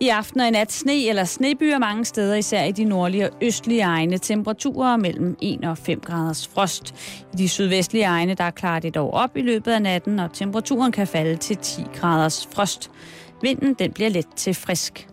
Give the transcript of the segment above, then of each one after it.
I aften og i nat sne eller snebyer mange steder, især i de nordlige og østlige egne. Temperaturer mellem 1 og 5 graders frost. I de sydvestlige egne, der er klart et år op i løbet af natten, og temperaturen kan falde til 10 graders frost. Vinden den bliver let til frisk.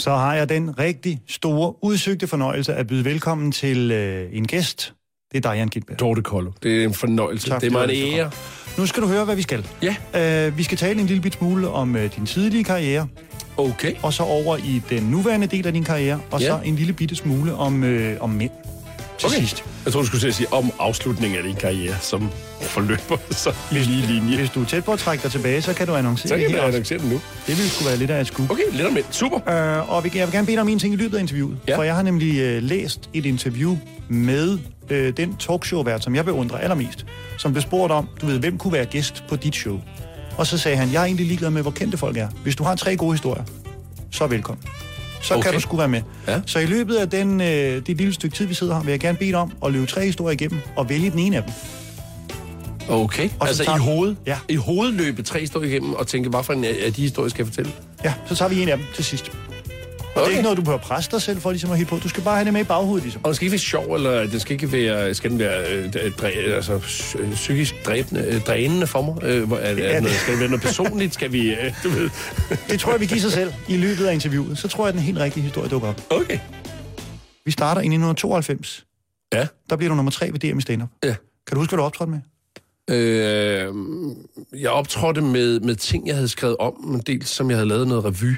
Så har jeg den rigtig store, udsøgte fornøjelse at byde velkommen til øh, en gæst. Det er Diane Gitberg. Dorte Kollo. Det er en fornøjelse. Tak, det er mig en ære. Nu skal du høre, hvad vi skal. Ja. Uh, vi skal tale en lille bit smule om uh, din tidlige karriere, Okay. og så over i den nuværende del af din karriere, og Ja. så en lille bitte smule om, uh, om mænd til Okay. sidst. Jeg tror, du skulle til at sige om afslutningen af din karriere, som forløber så lige linje. Hvis du er tæt på at trække dig tilbage, så kan du annoncere Så kan det vi her også. annoncere den nu. Det vil sgu være lidt af et skub. Okay, lidt om mænd. Super. Uh, og vi- jeg vil gerne bede dig om en ting i løbet af interviewet. Ja. For jeg har nemlig uh, læst et interview med uh, den talkshow-vært, som jeg beundrer allermest, som blev spurgt om, du ved, hvem kunne være gæst på dit show? Og så sagde han, jeg er egentlig ligeglad med, hvor kendte folk er. Hvis du har tre gode historier, så velkommen. Så okay. Kan du sgu være med. Ja. Så i løbet af den, øh, det lille stykke tid, vi sidder her, vil jeg gerne bede dig om at løbe tre historier igennem og vælge den ene af dem. Okay. Og så altså tager- i hovedet? Ja. I hovedløbet tre historier igennem og tænke, hvad for en af de historier skal jeg fortælle? Ja, så tager vi en af dem til sidst. Og det er Okay. ikke noget, du behøver presse dig selv for ligesom at hitte på. Du skal bare have det med i baghovedet, ligesom. Og den skal ikke være sjov, eller den skal ikke være, skal den være øh, dræ, altså, psy- psykisk dræbende, øh, drænende for mig? Øh, er, er, Ja, er noget, det- skal det være noget personligt? Skal vi, øh, du ved... Det tror jeg, vi giver sig selv i løbet af interviewet. Så tror jeg, den helt rigtige historie dukker op. Okay. Vi starter i 1992. Ja. Der bliver du nummer tre ved DM i stand-up. Ja. Kan du huske, hvad du optrådte med? Øh, jeg optrådte med, med ting, jeg havde skrevet om. En del, som jeg havde lavet noget revy.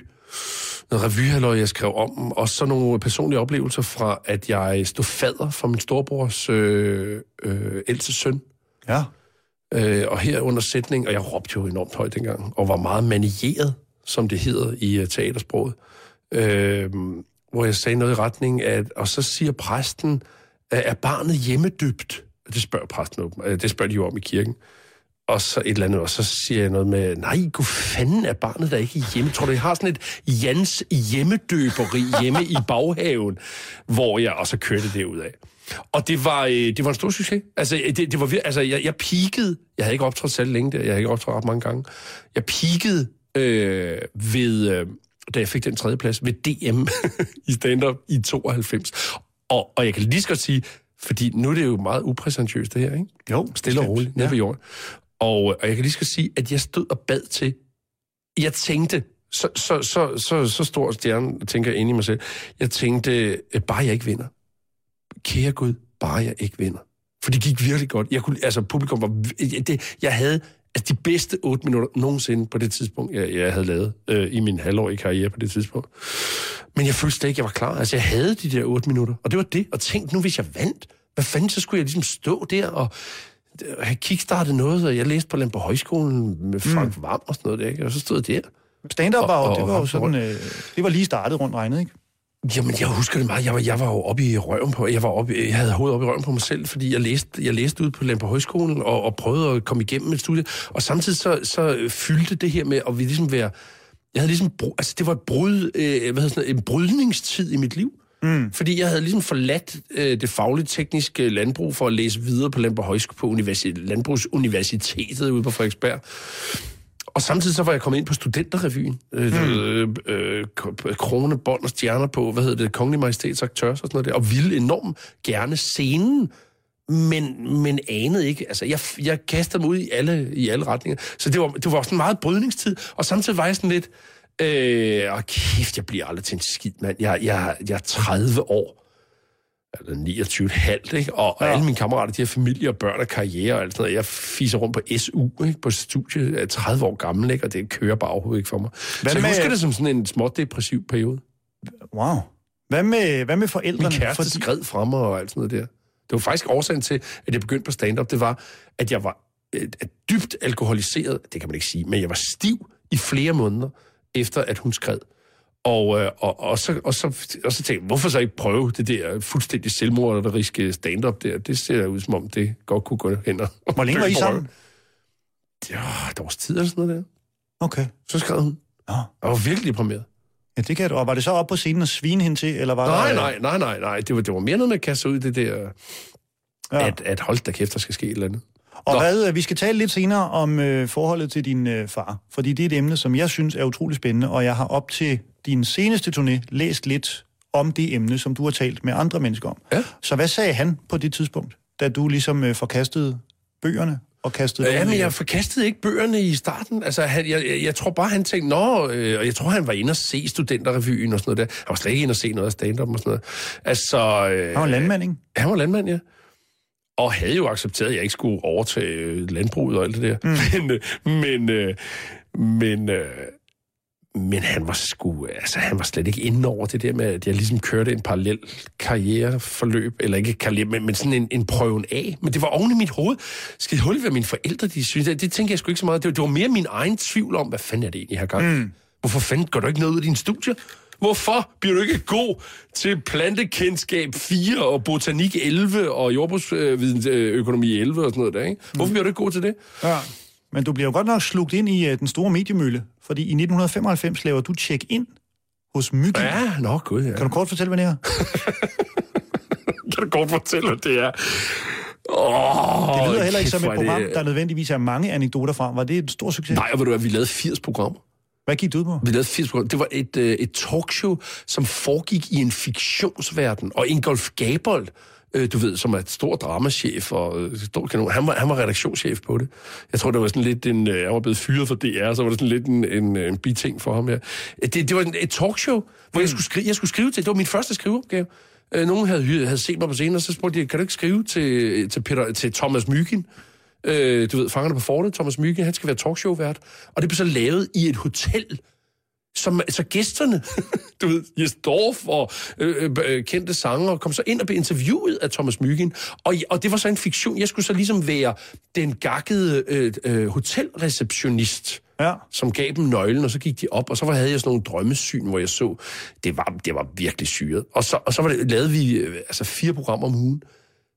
Noget revyhalløj, jeg skrev om. Og så nogle personlige oplevelser fra, at jeg stod fader for min storebrors øh, øh, ældste søn. Ja. Øh, og her under sætning, og jeg råbte jo enormt højt dengang, og var meget manieret, som det hedder i uh, teatersproget. Øh, hvor jeg sagde noget i retning af, og så siger præsten, er barnet hjemmedøbt? Det spørger præsten åben. Øh, Det spørger de jo om i kirken. Og så et eller andet, og så siger jeg noget med, nej, gud fanden er barnet der ikke hjemme? Tror du, jeg har sådan et Jans hjemmedøberi hjemme i baghaven, hvor jeg, og så kørte det ud af. Og det var, øh, det var en stor succes. Altså, det, det var, altså jeg, jeg peakede, jeg havde ikke optrådt selv længe der, jeg havde ikke optrådt ret mange gange. Jeg peakede øh, ved, øh, da jeg fik den tredje plads, ved DM i stand-up i 92. Og, og jeg kan lige så godt sige, fordi nu er det jo meget upræsentiøst det her, ikke? Jo, Stille og roligt, nede Ja. ved jorden. Og, øh, og jeg kan lige skal sige, at jeg stod og bad til, jeg tænkte, så, så, så, så, så stor stjerne, tænker jeg inde i mig selv, jeg tænkte, øh, bare jeg ikke vinder. Kære Gud, bare jeg ikke vinder. For det gik virkelig godt. Jeg kunne, altså, publikum var... Det, jeg havde altså, de bedste otte minutter nogensinde på det tidspunkt, jeg, jeg havde lavet øh, i min halvårige karriere på det tidspunkt. Men jeg følte slet ikke, jeg var klar. Altså, jeg havde de der otte minutter, og det var det. Og tænkte, nu, hvis jeg vandt, hvad fanden, så skulle jeg ligesom stå der og have kickstartet noget, og jeg læste på Lampe Højskolen med Frank mm. Vam og sådan noget der, ikke? og så stod jeg der. Stand-up var jo, Og- det var jo sådan, øh, det var lige startet rundt regnet, ikke? Jamen, jeg husker det meget. Jeg var, jeg var jo oppe i røven på, jeg, var oppe, jeg havde hovedet oppe i røven på mig selv, fordi jeg læste, jeg læste ud på Lampe Højskolen og, og prøvede at komme igennem et studie. Og samtidig så, så fyldte det her med at vi ligesom være... Jeg havde ligesom... Altså, det var et brud, øh, hvad hedder sådan en brydningstid i mit liv. Mm. Fordi jeg havde ligesom forladt øh, det fagligt tekniske landbrug for at læse videre på Lampe Højskole på universitet, Landbrugsuniversitetet ude på Frederiksberg. Og samtidig så var jeg kommet ind på studenterrevyen. Øh, hmm. øh, øh, krone, bånd og stjerner på, hvad hedder det, Kongelig Majestæts Aktørs og sådan noget der, og ville enormt gerne scenen, men, men anede ikke. Altså, jeg, jeg kastede mig ud i alle, i alle retninger. Så det var, det var sådan en meget brydningstid, og samtidig var jeg sådan lidt, øh, og kæft, jeg bliver aldrig til en skid, mand. Jeg, jeg, jeg er 30 år eller 29 halvt, ikke? Og, ja. Ja. alle mine kammerater, de har familie og børn og karriere og alt sådan noget. Jeg fiser rundt på SU, ikke? På studie, jeg er 30 år gammel, ikke? Og det kører bare overhovedet ikke for mig. Hvad så jeg med- husker det som sådan en småt depressiv periode. Wow. Hvad med, hvad med Min forældrene? kæreste skred fra mig og alt sådan noget der. Det var faktisk årsagen til, at jeg begyndte på stand-up. Det var, at jeg var øh, dybt alkoholiseret. Det kan man ikke sige, men jeg var stiv i flere måneder, efter at hun skred. Og, øh, og, og, så, og, så, og så tænkte jeg, hvorfor så ikke prøve det der fuldstændig selvmorderiske stand-up der? Det ser ud som om, det godt kunne gå hen og... Hvor længe var I sammen? Ja, et års tid eller sådan noget der. Okay. Så skrev hun. Nå. Jeg var virkelig deprimeret. Ja, det kan du. Og var det så op på scenen og svine hende til, eller var Nej, der... nej, nej, nej, nej. Det var, det var mere noget med at kaste ud det der, Ja. at, at hold da kæft, der skal ske et eller andet. Og Nå. hvad, øh, vi skal tale lidt senere om øh, forholdet til din øh, far, fordi det er et emne, som jeg synes er utrolig spændende, og jeg har op til din seneste turné læst lidt om det emne, som du har talt med andre mennesker om. Ja. Så hvad sagde han på det tidspunkt, da du ligesom øh, forkastede bøgerne og kastede Ja, men jeg forkastede ikke bøgerne i starten. Altså, han, jeg, jeg, jeg tror bare, han tænkte, nå, øh, og jeg tror, han var inde og se studenterrevyen og sådan noget der. Han var slet ikke inde og se noget af stand-up og sådan noget. Altså, øh, Han var landmand, ikke? Han var landmand, ja. Og havde jo accepteret, at jeg ikke skulle overtage øh, landbruget og alt det der. Mm. Men, øh, men, øh, men, men han var sgu, altså han var slet ikke inde over det der med, at jeg ligesom kørte en parallel karriereforløb, eller ikke karriere, men, men sådan en, en prøven af. Men det var oven i mit hoved. Skal det være mine forældre, de synes, det, det tænker jeg sgu ikke så meget. Det, var- det var mere min egen tvivl om, hvad fanden er det egentlig, har gang. Mm. Hvorfor fanden går du ikke noget ud af din studie? Hvorfor bliver du ikke god til plantekendskab 4 og botanik 11 og jordbrugsøkonomi 11 og sådan noget der, ikke? Hvorfor bliver du ikke god til det? Ja. Men du bliver jo godt nok slugt ind i uh, den store mediemølle, fordi i 1995 laver du check-in hos Myggen. Ja. Nå gud, ja. Kan du kort fortælle, hvad det er? kan du godt fortælle, hvad det er? Oh, Det lyder heller ikke som et program, der nødvendigvis er mange anekdoter fra. Var det et stor succes? Nej, og ved du hvad, vi lavede 80 programmer. Hvad gik det ud på? Vi lavede 80 programmer. Det var et, øh, et talkshow, som foregik i en fiktionsverden. Og Ingolf Gabold, øh, du ved, som er et stor dramachef og øh, stor kanon, han var, han var redaktionschef på det. Jeg tror, det var sådan lidt en... Øh, han var blevet fyret for DR, så var det sådan lidt en, en, en biting for ham. Ja. Det, det var en- et talkshow, hvor jeg, skulle skrive, jeg skulle skrive til... Det var min første skriveopgave. Øh, nogen havde, havde set mig på scenen, og så spurgte de, kan du ikke skrive til, til, Peter, til Thomas Mygind? Øh, du ved, fangerne på fortet, Thomas Mygind, han skal være talkshow-vært. Og det blev så lavet i et hotel, som, så gæsterne, du ved, Jes Dorf og øh, øh, kendte sanger, kom så ind og blev interviewet af Thomas Mygind. Og, og det var så en fiktion. Jeg skulle så ligesom være den gakkede øh, øh, hotelreceptionist, Ja. som gav dem nøglen, og så gik de op, og så var, havde jeg sådan nogle drømmesyn, hvor jeg så, det var, det var virkelig syret. Og så, og så var det, lavede vi øh, altså fire programmer om ugen,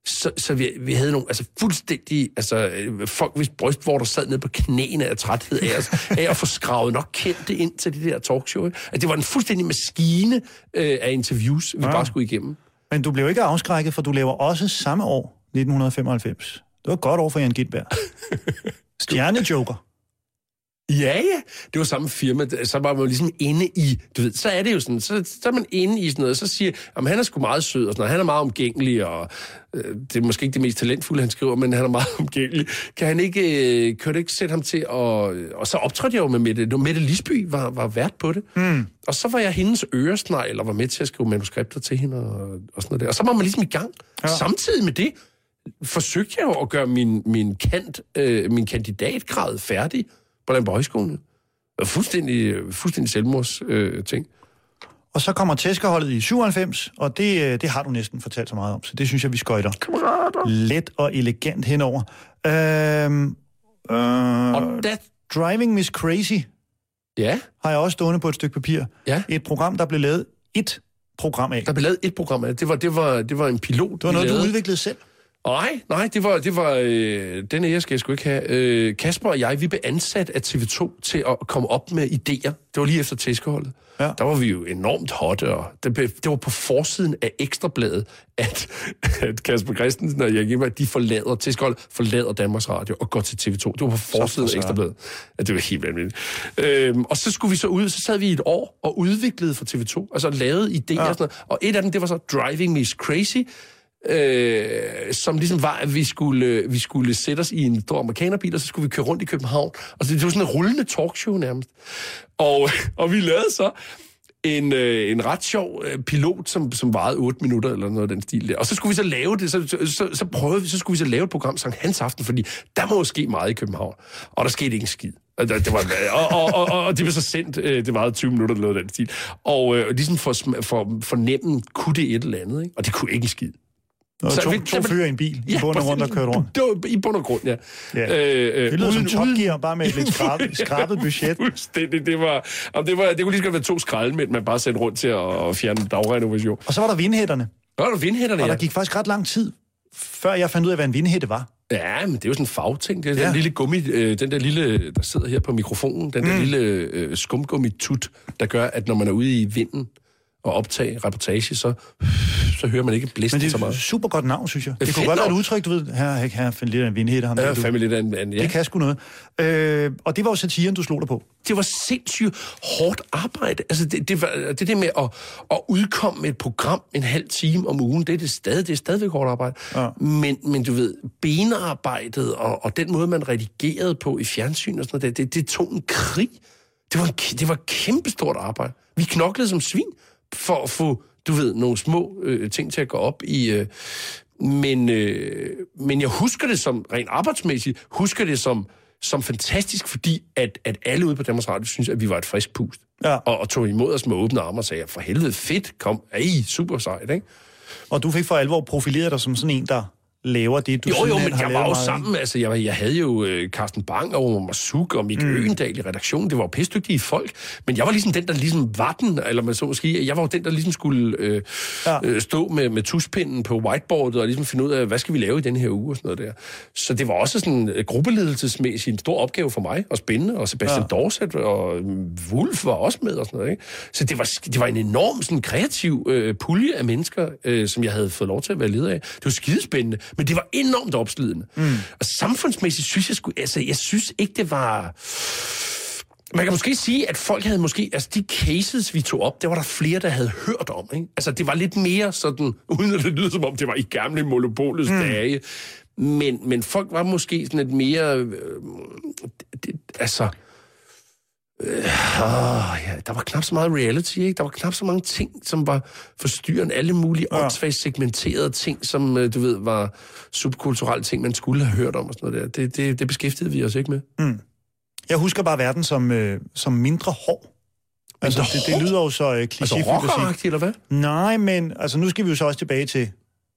så, så vi, vi havde nogle altså fuldstændig, altså folk hvis bryst, hvor der sad nede på knæene af træthed af, os, af at få skravet nok kendte ind til det der talkshow. At det var en fuldstændig maskine øh, af interviews, vi ja. bare skulle igennem. Men du blev ikke afskrækket, for du laver også samme år, 1995. Det var et godt år for Jan Gitberg. Stjernejoker. Ja, ja. Det var samme firma. Så var man jo ligesom inde i... Du ved, så er det jo sådan, så, så er man inde i sådan noget, så siger, at han er sgu meget sød, og sådan noget. Han er meget omgængelig, og øh, det er måske ikke det mest talentfulde, han skriver, men han er meget omgængelig. Kan han ikke, øh, kan du ikke sætte ham til at... Og så optrådte jeg jo med Mette. Mette Lisby var, var vært på det. Mm. Og så var jeg hendes øresnegl, og var med til at skrive manuskripter til hende, og, og sådan noget der. Og så var man ligesom i gang. Ja. Samtidig med det, forsøgte jeg jo at gøre min, min, kant, øh, min kandidatgrad færdig på var fuldstændig, fuldstændig selvmords øh, ting. Og så kommer tæskerholdet i 97, og det, øh, det har du næsten fortalt så meget om, så det synes jeg, vi skøjter. Kammerater. Let og elegant henover. Øhm, øh, Og da, Driving Miss Crazy ja, har jeg også stående på et stykke papir. Ja. Et program, der blev lavet et program af. der blev lavet et program af det. Det var, det var, det var en pilot, Det var noget, du udviklede selv. Nej, nej, det var, det var øh, den ære skal jeg sgu ikke have. Øh, Kasper og jeg, vi blev ansat af TV2 til at komme op med idéer. Det var lige efter tæskeholdet. Ja. Der var vi jo enormt hotte, og det, blev, det var på forsiden af Ekstrabladet, at, at Kasper Christensen og Erik Emmer, de forlader, tæskeholdet forlader Danmarks Radio og går til TV2. Det var på forsiden af. Ekstrabladet. Ja, det var helt vanvittigt. Øhm, og så skulle vi så ud, så sad vi et år og udviklede for TV2, altså lavede idéer ja. og sådan noget. Og et af dem, det var så Driving Miss Crazy, øh, som ligesom var, at vi skulle, vi skulle sætte os i en stor amerikanerbil, og så skulle vi køre rundt i København. Og så, det var sådan en rullende talkshow nærmest. Og, og vi lavede så en, øh, en ret sjov øh, pilot, som, som varede 8 minutter eller noget af den stil der. Og så skulle vi så lave det, så, så, så, så prøvede vi, så skulle vi så lave et program Sankt Hans Aften, fordi der må jo ske meget i København. Og der skete ikke en skid. Det det var, og, og, og, og, og det blev så sendt, øh, det varede 20 minutter eller noget af den stil. Og øh, ligesom for, for, for nemmen kunne det et eller andet, ikke? Og det kunne ikke en skid. Så to, vi- to fyre i en bil, i bund og rundt og kørte rundt. Det var i bund og grund, ja. Ja. Øh, Det lyder som uden- Top uden- Gear, bare med et lidt skrabet, skrabet budget. Fuldstændig. Det, var, og det, var, det kunne lige så godt være to skraldemænd, man bare sendte rundt til at, at fjerne dagrenovation. Og så var der vindhætterne, Nå, der vindhætterne, og ja. der gik faktisk ret lang tid, før jeg fandt ud af, hvad en vindhætte var. Ja, men det er jo sådan en fagting. Det er Ja. den lille gummi, øh, den der lille, der sidder her på mikrofonen, den der mm. lille øh, skumgummitut, der gør, at når man er ude i vinden og optage reportage, så, så hører man ikke blæsten Men det så er meget. super godt navn, synes jeg. Det, fedt kunne godt være et udtryk, du ved, her, her, her fandt lidt af en vindhætte. Ham, Ja, der, lidt af en, ja. Det kan sgu noget. Øh, og det var jo satiren, du slog dig på. det var sindssygt hårdt arbejde. Altså, det, det, var, det der med at, at udkomme med et program en halv time om ugen, det er, det stadig, det er stadigvæk hårdt arbejde. Ja. Men, men du ved, benarbejdet og, og den måde, man redigerede på i fjernsyn og sådan noget, det, det, det tog en krig. Det var, det var kæmpestort arbejde. Vi knoklede som svin for at få, du ved, nogle små øh, ting til at gå op i... Øh, men, øh, men jeg husker det som, rent arbejdsmæssigt, husker det som, som fantastisk, fordi at, at alle ude på Danmarks Radio synes, at vi var et frisk pust. Ja. Og, og tog imod os med åbne arme og sagde, for helvede fedt, kom, ej, super sejt, ikke? Og du fik for alvor profileret dig som sådan en, der laver det, du Jo, jo, men jeg var jo meget. sammen, altså jeg, jeg havde jo øh, Carsten Bang og Omar Masuk og Mikke mm. Øgendal i redaktionen, det var jo pisdygtige folk, men jeg var ligesom den, der ligesom var den, eller man så måske, jeg var jo den, der ligesom skulle øh, Ja. øh, stå med, med tuspinden på whiteboardet og ligesom finde ud af, hvad skal vi lave i den her uge og sådan noget der. Så det var også sådan øh, gruppeledelsesmæssigt en stor opgave for mig, og spændende, og Sebastian ja. Dorset og øh, Wolf var også med og sådan noget, ikke? Så det var, det var en enorm sådan kreativ øh, pulje af mennesker, øh, som jeg havde fået lov til at være leder af. Det var skidespændende, men det var enormt opslidende. Mm. Og samfundsmæssigt synes jeg sgu, altså jeg synes ikke, det var... Man kan måske sige, at folk havde måske... Altså, de cases, vi tog op, det var der flere, der havde hørt om, ikke? Altså, det var lidt mere sådan... Uden at det lyder som om, det var i gamle monopolets mm. dage. Men, men folk var måske sådan lidt mere... Øh, det, altså... Øh, åh, ja, der var knap så meget reality, ikke? Der var knap så mange ting, som var forstyrrende. Alle mulige Ja. åndssvagt segmenterede ting, som, øh, du ved, var subkulturelle ting, man skulle have hørt om og sådan noget der. Det, det, det beskæftigede vi os ikke med. Jeg husker bare verden som, øh, som mindre hård. Altså, Mindre det, det lyder jo så øh, Altså klichéfyldt at sige. eller hvad? Nej, men altså, nu skal vi jo så også tilbage til,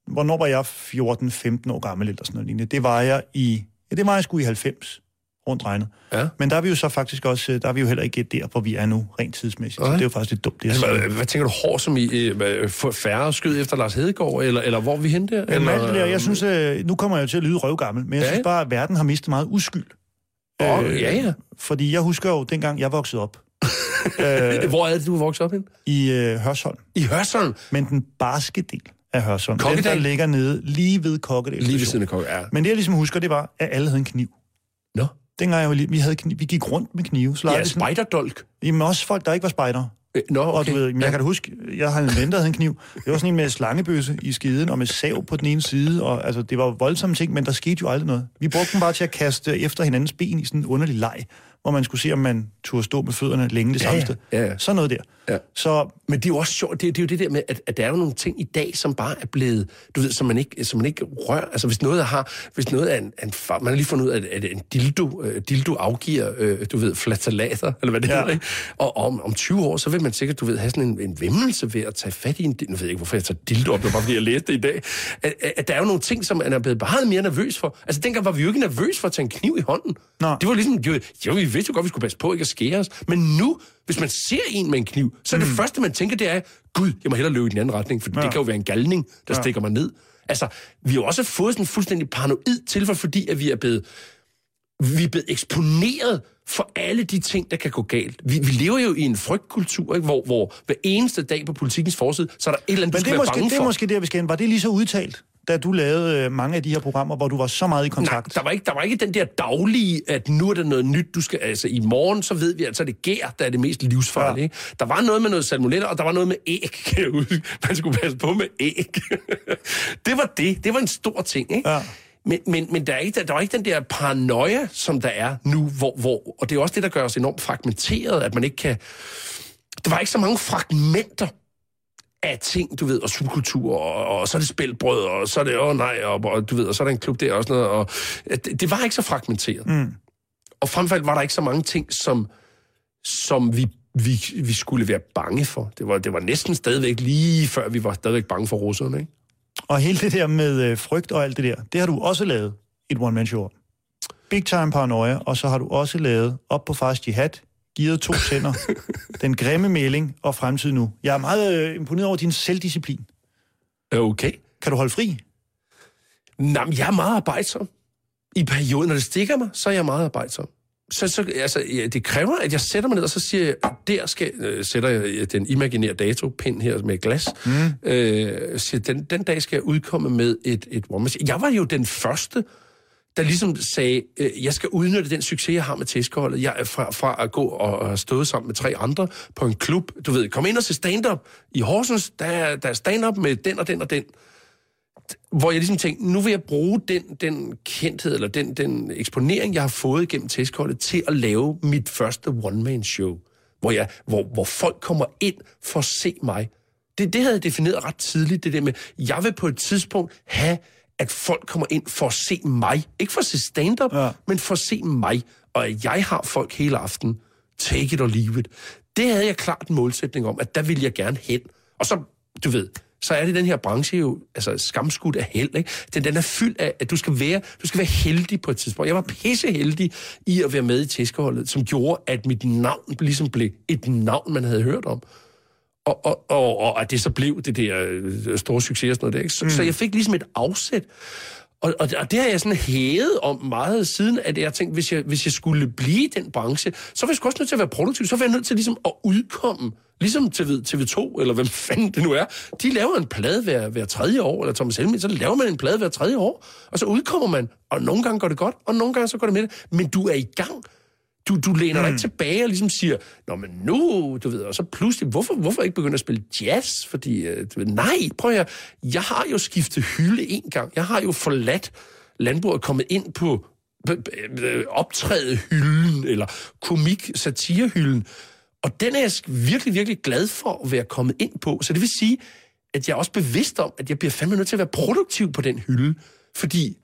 hvornår var jeg 14-15 år gammel eller sådan noget lignende. Det var jeg i, ja, det var jeg sgu i 90, rundt regnet. Ja. Men der er vi jo så faktisk også, øh, der er vi jo heller ikke der, hvor vi er nu, rent tidsmæssigt. Så Nej. det er jo faktisk lidt dumt, det siger. Hvad, hvad tænker du, hård som i øh, hvad, færre skyd efter Lars Hedegaard, eller, eller hvor er vi henne der? Jamen, eller, det der, jeg synes, øh, nu kommer jeg jo til at lyde røvgammel, men jeg Ja. synes bare, at verden har mistet meget uskyld. Åh, ja, ja. Fordi jeg husker jo, dengang jeg voksede op Øh, hvor er det, du vokset op hen? i øh, Hørsholm, I Hørsholm. men den barske del af Hørsholm, den der Kokkedal? ligger nede lige ved Kokkedal. Lige ved siden af Kokke, ja. Men det, jeg ligesom husker, det var, at alle havde en kniv. Nå. Dengang jeg var lille, vi, havde vi gik rundt med knive. Så Ja, spejderdolk. jamen også folk, der ikke var spejdere. Øh, Nå, okay. Og du ved, jeg ja. kan da huske, jeg havde en ven, der havde en kniv. Det var sådan en med slangebøsse i skiden, og med sav på den ene side, og altså, det var voldsomme ting, men der skete jo aldrig noget. Vi brugte den bare til at kaste efter hinandens ben i sådan en underlig leg, hvor man skulle se, om man turde stå med fødderne længe det Ja, samme sted. Ja, ja. Sådan noget der. Ja. Så Men det er jo også sjovt, det, det er jo det der med, at, at der er jo nogle ting i dag, som bare er blevet, du ved, som man ikke, som man ikke rører. Altså hvis noget har, hvis noget er en, en far, man har lige fundet ud af, at, en dildo, øh, dildo afgiver, øh, du ved, flatalater, eller hvad det Ja. hedder, ikke? Og om, om 20 år, så vil man sikkert, du ved, have sådan en, en vemmelse ved at tage fat i en, nu ved jeg ikke, hvorfor jeg tager dildo op, det var bare fordi, jeg læste det i dag, at, at, der er jo nogle ting, som man er blevet meget mere nervøs for. Altså dengang var vi jo ikke nervøs for at tage en kniv i hånden. Nå. Det var ligesom, jo, jo, vi vidste jo godt, vi skulle passe på ikke at skære os, men nu, hvis man ser en med en kniv, så er det mm. første, man tænker, det er, gud, jeg må hellere løbe i den anden retning, for ja. det kan jo være en galning, der ja. stikker mig ned. Altså, vi har jo også fået sådan en fuldstændig paranoid tilfælde, fordi at vi er blevet, vi er blevet eksponeret for alle de ting, der kan gå galt. Vi, vi lever jo i en frygtkultur, ikke? Hvor, hvor hver eneste dag på politikens forside, så er der et eller andet, men det er, måske, det er for. måske der, vi skal hen. Var det lige så udtalt, da du lavede øh, mange af de her programmer, hvor du var så meget i Nej, kontakt? der var, ikke, der var ikke den der daglige, at nu er der noget nyt, du skal... Altså, i morgen, så ved vi, at så er det gær, der er det mest livsfarlige. Ja. Der var noget med noget salmonella, og der var noget med æg. Man skulle passe på med æg. det var det. Det var en stor ting, ikke? Ja. Men, men, men der, er ikke, der, der var ikke den der paranoia, som der er nu, hvor, hvor... Og det er også det, der gør os enormt fragmenteret, at man ikke kan... Der var ikke så mange fragmenter af ting, du ved, og subkultur, og, og så er det spilbrød, og så er det, åh oh, nej, og, og, du ved, og så er der en klub der og sådan noget, og det, det var ikke så fragmenteret. Mm. Og frem for alt var der ikke så mange ting, som, som vi, vi, vi skulle være bange for. Det var, det var næsten stadigvæk lige før, vi var stadigvæk bange for russerne, ikke? Og hele det der med øh, frygt og alt det der, det har du også lavet et one-man-show. Big Time Paranoia, og så har du også lavet Op på Fars Jihad, Givet to tænder, Den grimme melding og Fremtid nu. Jeg er meget øh, imponeret over din selvdisciplin. Okay. Kan du holde fri? Nå, men jeg er meget arbejdsom. I perioden, når det stikker mig, så er jeg meget arbejdsom. Så, så altså, ja, det kræver, at jeg sætter mig ned, og så siger jeg, der skal, øh, sætter jeg den imaginære datopind her med glas. Mm. Øh, siger, den, den dag skal jeg udkomme med et, et one Jeg var jo den første, der ligesom sagde, øh, jeg skal udnytte den succes, jeg har med tæskeholdet. Jeg er fra, fra at gå og stå sammen med tre andre på en klub. Du ved, kom ind og se stand-up i Horsens. Der er, der er stand-up med den og den og den hvor jeg ligesom tænkte, nu vil jeg bruge den, den kendthed, eller den, den eksponering, jeg har fået gennem tæskeholdet, til at lave mit første one-man-show, hvor, jeg, hvor, hvor folk kommer ind for at se mig. Det, det havde jeg defineret ret tidligt, det der med, jeg vil på et tidspunkt have, at folk kommer ind for at se mig. Ikke for at se stand-up, ja. men for at se mig. Og at jeg har folk hele aften. Take it or leave it. Det havde jeg klart en målsætning om, at der ville jeg gerne hen. Og så, du ved, så er det den her branche jo altså, skamskudt af held. Ikke? Den, den er fyldt af, at du skal, være, du skal være heldig på et tidspunkt. Jeg var pisse heldig i at være med i tæskeholdet, som gjorde, at mit navn ligesom blev et navn, man havde hørt om. Og, og, og, og at det så blev det der øh, store succes og sådan noget der. Ikke? Så, mm. så jeg fik ligesom et afsæt. Og, og, og det har jeg sådan hævet om meget siden, at jeg tænkte, hvis jeg, hvis jeg skulle blive i den branche, så var jeg også nødt til at være produktiv. Så var jeg nødt til ligesom at udkomme Ligesom TV, TV2, eller hvem fanden det nu er. De laver en plade hver, hver tredje år, eller Thomas Helmi, så laver man en plade hver tredje år, og så udkommer man. Og nogle gange går det godt, og nogle gange så går det med det. Men du er i gang. Du, du læner mm. dig ikke tilbage og ligesom siger, Nå, men nu, du ved, og så pludselig, hvorfor, hvorfor ikke begynde at spille jazz? Fordi, øh, du ved, nej, prøv at jeg har jo skiftet hylde en gang. Jeg har jo forladt landbruget og kommet ind på optræde hylden, eller komik satirehylden. Og den er jeg virkelig, virkelig glad for at være kommet ind på. Så det vil sige, at jeg er også bevidst om, at jeg bliver fandme nødt til at være produktiv på den hylde. Fordi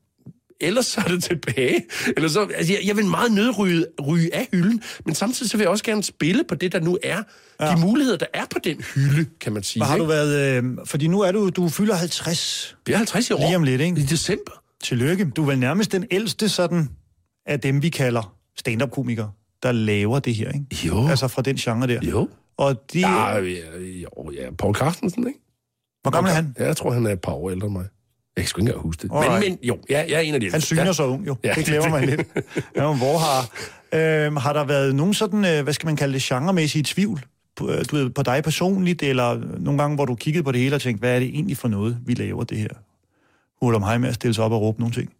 ellers så er det tilbage. Eller så, altså jeg, jeg vil meget nødryge ryge af hylden, men samtidig så vil jeg også gerne spille på det, der nu er. Ja. De muligheder, der er på den hylde, kan man sige. Hvor har ikke? du været... Øh, fordi nu er du, du fylder 50. Det er 50 i år. Lige om lidt, ikke? I december. Tillykke. Du er vel nærmest den ældste sådan af dem, vi kalder stand-up-komikere der laver det her, ikke? Jo. Altså fra den genre der. Jo. Og de... Ja, ja, jo, ja. Paul Carstensen, ikke? Hvor gammel er han? Ja, jeg tror, han er et par år ældre end mig. Jeg kan sgu ikke engang huske det. Men, men jo, jeg, jeg er en af de Han syner ja. så ung, jo. Ja. Det glemmer mig lidt. Ja, hvor har, øhm, har der været nogen sådan, øh, hvad skal man kalde det, genremæssige tvivl på, øh, du ved, på dig personligt, eller nogle gange, hvor du kiggede på det hele og tænkte, hvad er det egentlig for noget, vi laver det her? Hul om hej med at stille sig op og råbe nogle ting.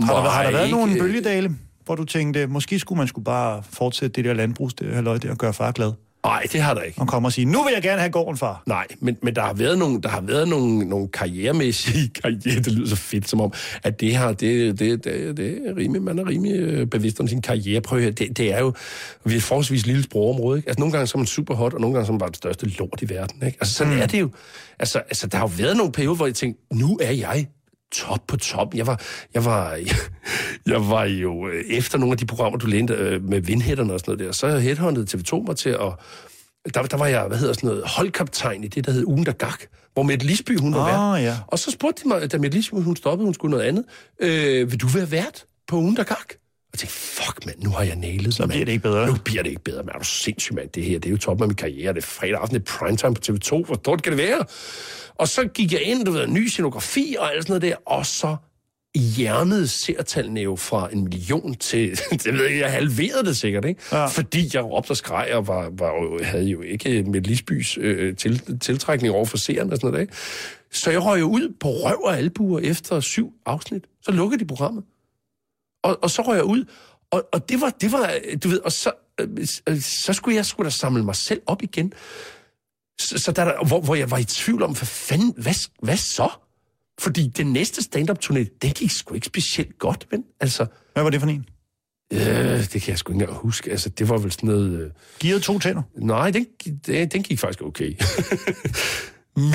Har, Nej, der, har der været ikke... nogle bølgedale? hvor du tænkte, måske skulle man skulle bare fortsætte det der landbrugs, det her løg der, og gøre far glad? Nej, det har der ikke. Og komme og sige, nu vil jeg gerne have gården, far. Nej, men, men der har været nogle, der har været nogle, nogle karrieremæssige karriere, det lyder så fedt, som om, at det her, det, det, det, det er rimelig, man er rimelig øh, bevidst om sin karriere. Prøv at det, det er jo, vi er et forholdsvis lille sprogområde, ikke? Altså nogle gange så er man super hot, og nogle gange så er man bare det største lort i verden, ikke? Altså sådan mm. er det jo. Altså, altså der har jo været nogle perioder, hvor jeg tænkte, nu er jeg top på top. Jeg var, jeg var, jeg var jo øh, efter nogle af de programmer, du lænede øh, med vindhætterne og sådan noget der, så headhunted TV2 mig til at der, der var jeg, hvad hedder sådan noget, holdkaptajn i det, der hed Ugen der Gak, hvor Mette Lisby, hun var oh, vært. Ja. Og så spurgte de mig, da Mette Lisby, hun stoppede, hun skulle noget andet, øh, vil du være vært på Ugen der Gak? Og jeg tænkte, fuck mand, nu har jeg nailet Så bliver det ikke bedre. Nu bliver det ikke bedre, men er du sindssygt mand, det her, det er jo toppen af min karriere, det er fredag aften, det er primetime på TV2, hvor stort kan det være? Og så gik jeg ind, du ved, ny scenografi og alt sådan noget der, og så hjernede seertallene jo fra en million til, det ved jeg, jeg halverede det sikkert, ikke? Ja. Fordi jeg råbte og skreg og var, var, havde jo ikke med Lisbys øh, til, tiltrækning over for seerne og sådan noget, ikke? Så jeg røg jo ud på røv og albuer efter syv afsnit. Så lukkede de programmet. Og, og så røg jeg ud, og, og det var, det var, du ved, og så, øh, så skulle jeg skulle da samle mig selv op igen. Så, så der, hvor, hvor jeg var i tvivl om, hvad fanden, hvad, hvad så? Fordi den næste stand-up-turné, den gik sgu ikke specielt godt, men altså... Hvad var det for en? Øh, det kan jeg sgu ikke engang huske. Altså, det var vel sådan noget... Øh... Givet to tænder? Nej, den, den, den gik faktisk okay.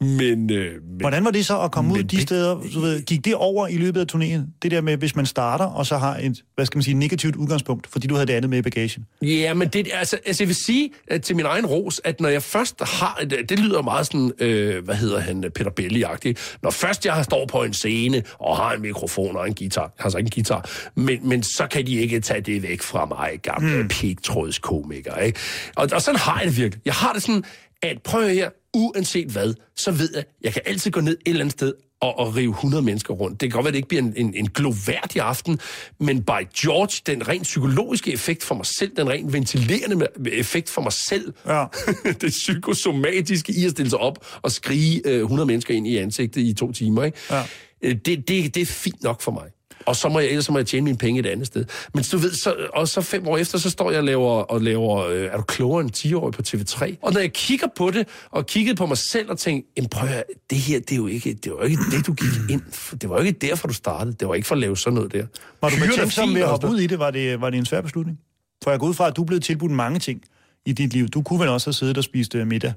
Men, øh, men Hvordan var det så at komme ud Men de det- steder? Du ved, gik det over i løbet af turnéen? Det der med, hvis man starter, og så har et, hvad skal man sige, negativt udgangspunkt, fordi du havde det andet med i bagagen. Ja, men det, altså, altså jeg vil sige at til min egen ros, at når jeg først har, det, lyder meget sådan, øh, hvad hedder han, Peter Belli-agtigt, når først jeg står på en scene og har en mikrofon og en guitar, jeg har så ikke en guitar, men, men så kan de ikke tage det væk fra mig, gamle mm. pigtrådskomiker, ikke? Og, og sådan har jeg det virkelig. Jeg har det sådan, at prøv her, uanset hvad, så ved jeg, jeg kan altid gå ned et eller andet sted og, og rive 100 mennesker rundt. Det kan godt være, at det ikke bliver en, en, en gloværdig aften, men by George, den rent psykologiske effekt for mig selv, den rent ventilerende effekt for mig selv, Ja. det psykosomatiske i at stille sig op og skrige øh, 100 mennesker ind i ansigtet i to timer, ikke? Ja. Øh, Det, det, det er fint nok for mig. Og så må jeg, ellers må jeg tjene mine penge et andet sted. Men du ved, så, og så fem år efter, så står jeg og laver, og laver øh, er du klogere end 10 år på TV3? Og når jeg kigger på det, og kiggede på mig selv og tænkte, jamen prøv at, det her, det er jo ikke det, var ikke det, du gik ind for. Det var jo ikke derfor, du startede. Det var ikke for at lave sådan noget der. Var du fint, med at hoppe ud i det? Var, det? var det en svær beslutning? For jeg går ud fra, at du er blevet tilbudt mange ting i dit liv. Du kunne vel også have siddet og spist øh, middag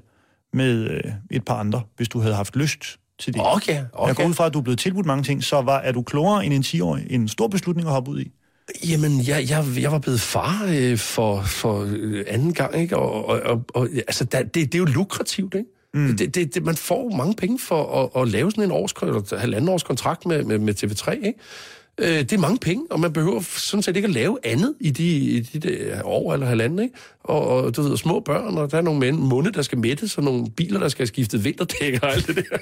med øh, et par andre, hvis du havde haft lyst til det. Okay, Jeg okay. går ud fra, at du er blevet tilbudt mange ting, så var, er du klogere end en 10-årig? En stor beslutning at hoppe ud i? Jamen, jeg, jeg, jeg var blevet far øh, for, for øh, anden gang, ikke? Og, og, og, og altså, der, det, det er jo lukrativt, ikke? Mm. Det, det, det, man får mange penge for at, at lave sådan en års, eller halvanden års kontrakt med, med, med TV3, ikke? Øh, det er mange penge, og man behøver sådan set ikke at lave andet i de, i de der år eller halvanden, ikke? Og, og du ved, små børn, og der er nogle munde, der skal mættes, og nogle biler, der skal have skiftet vinterdæk og alt det der.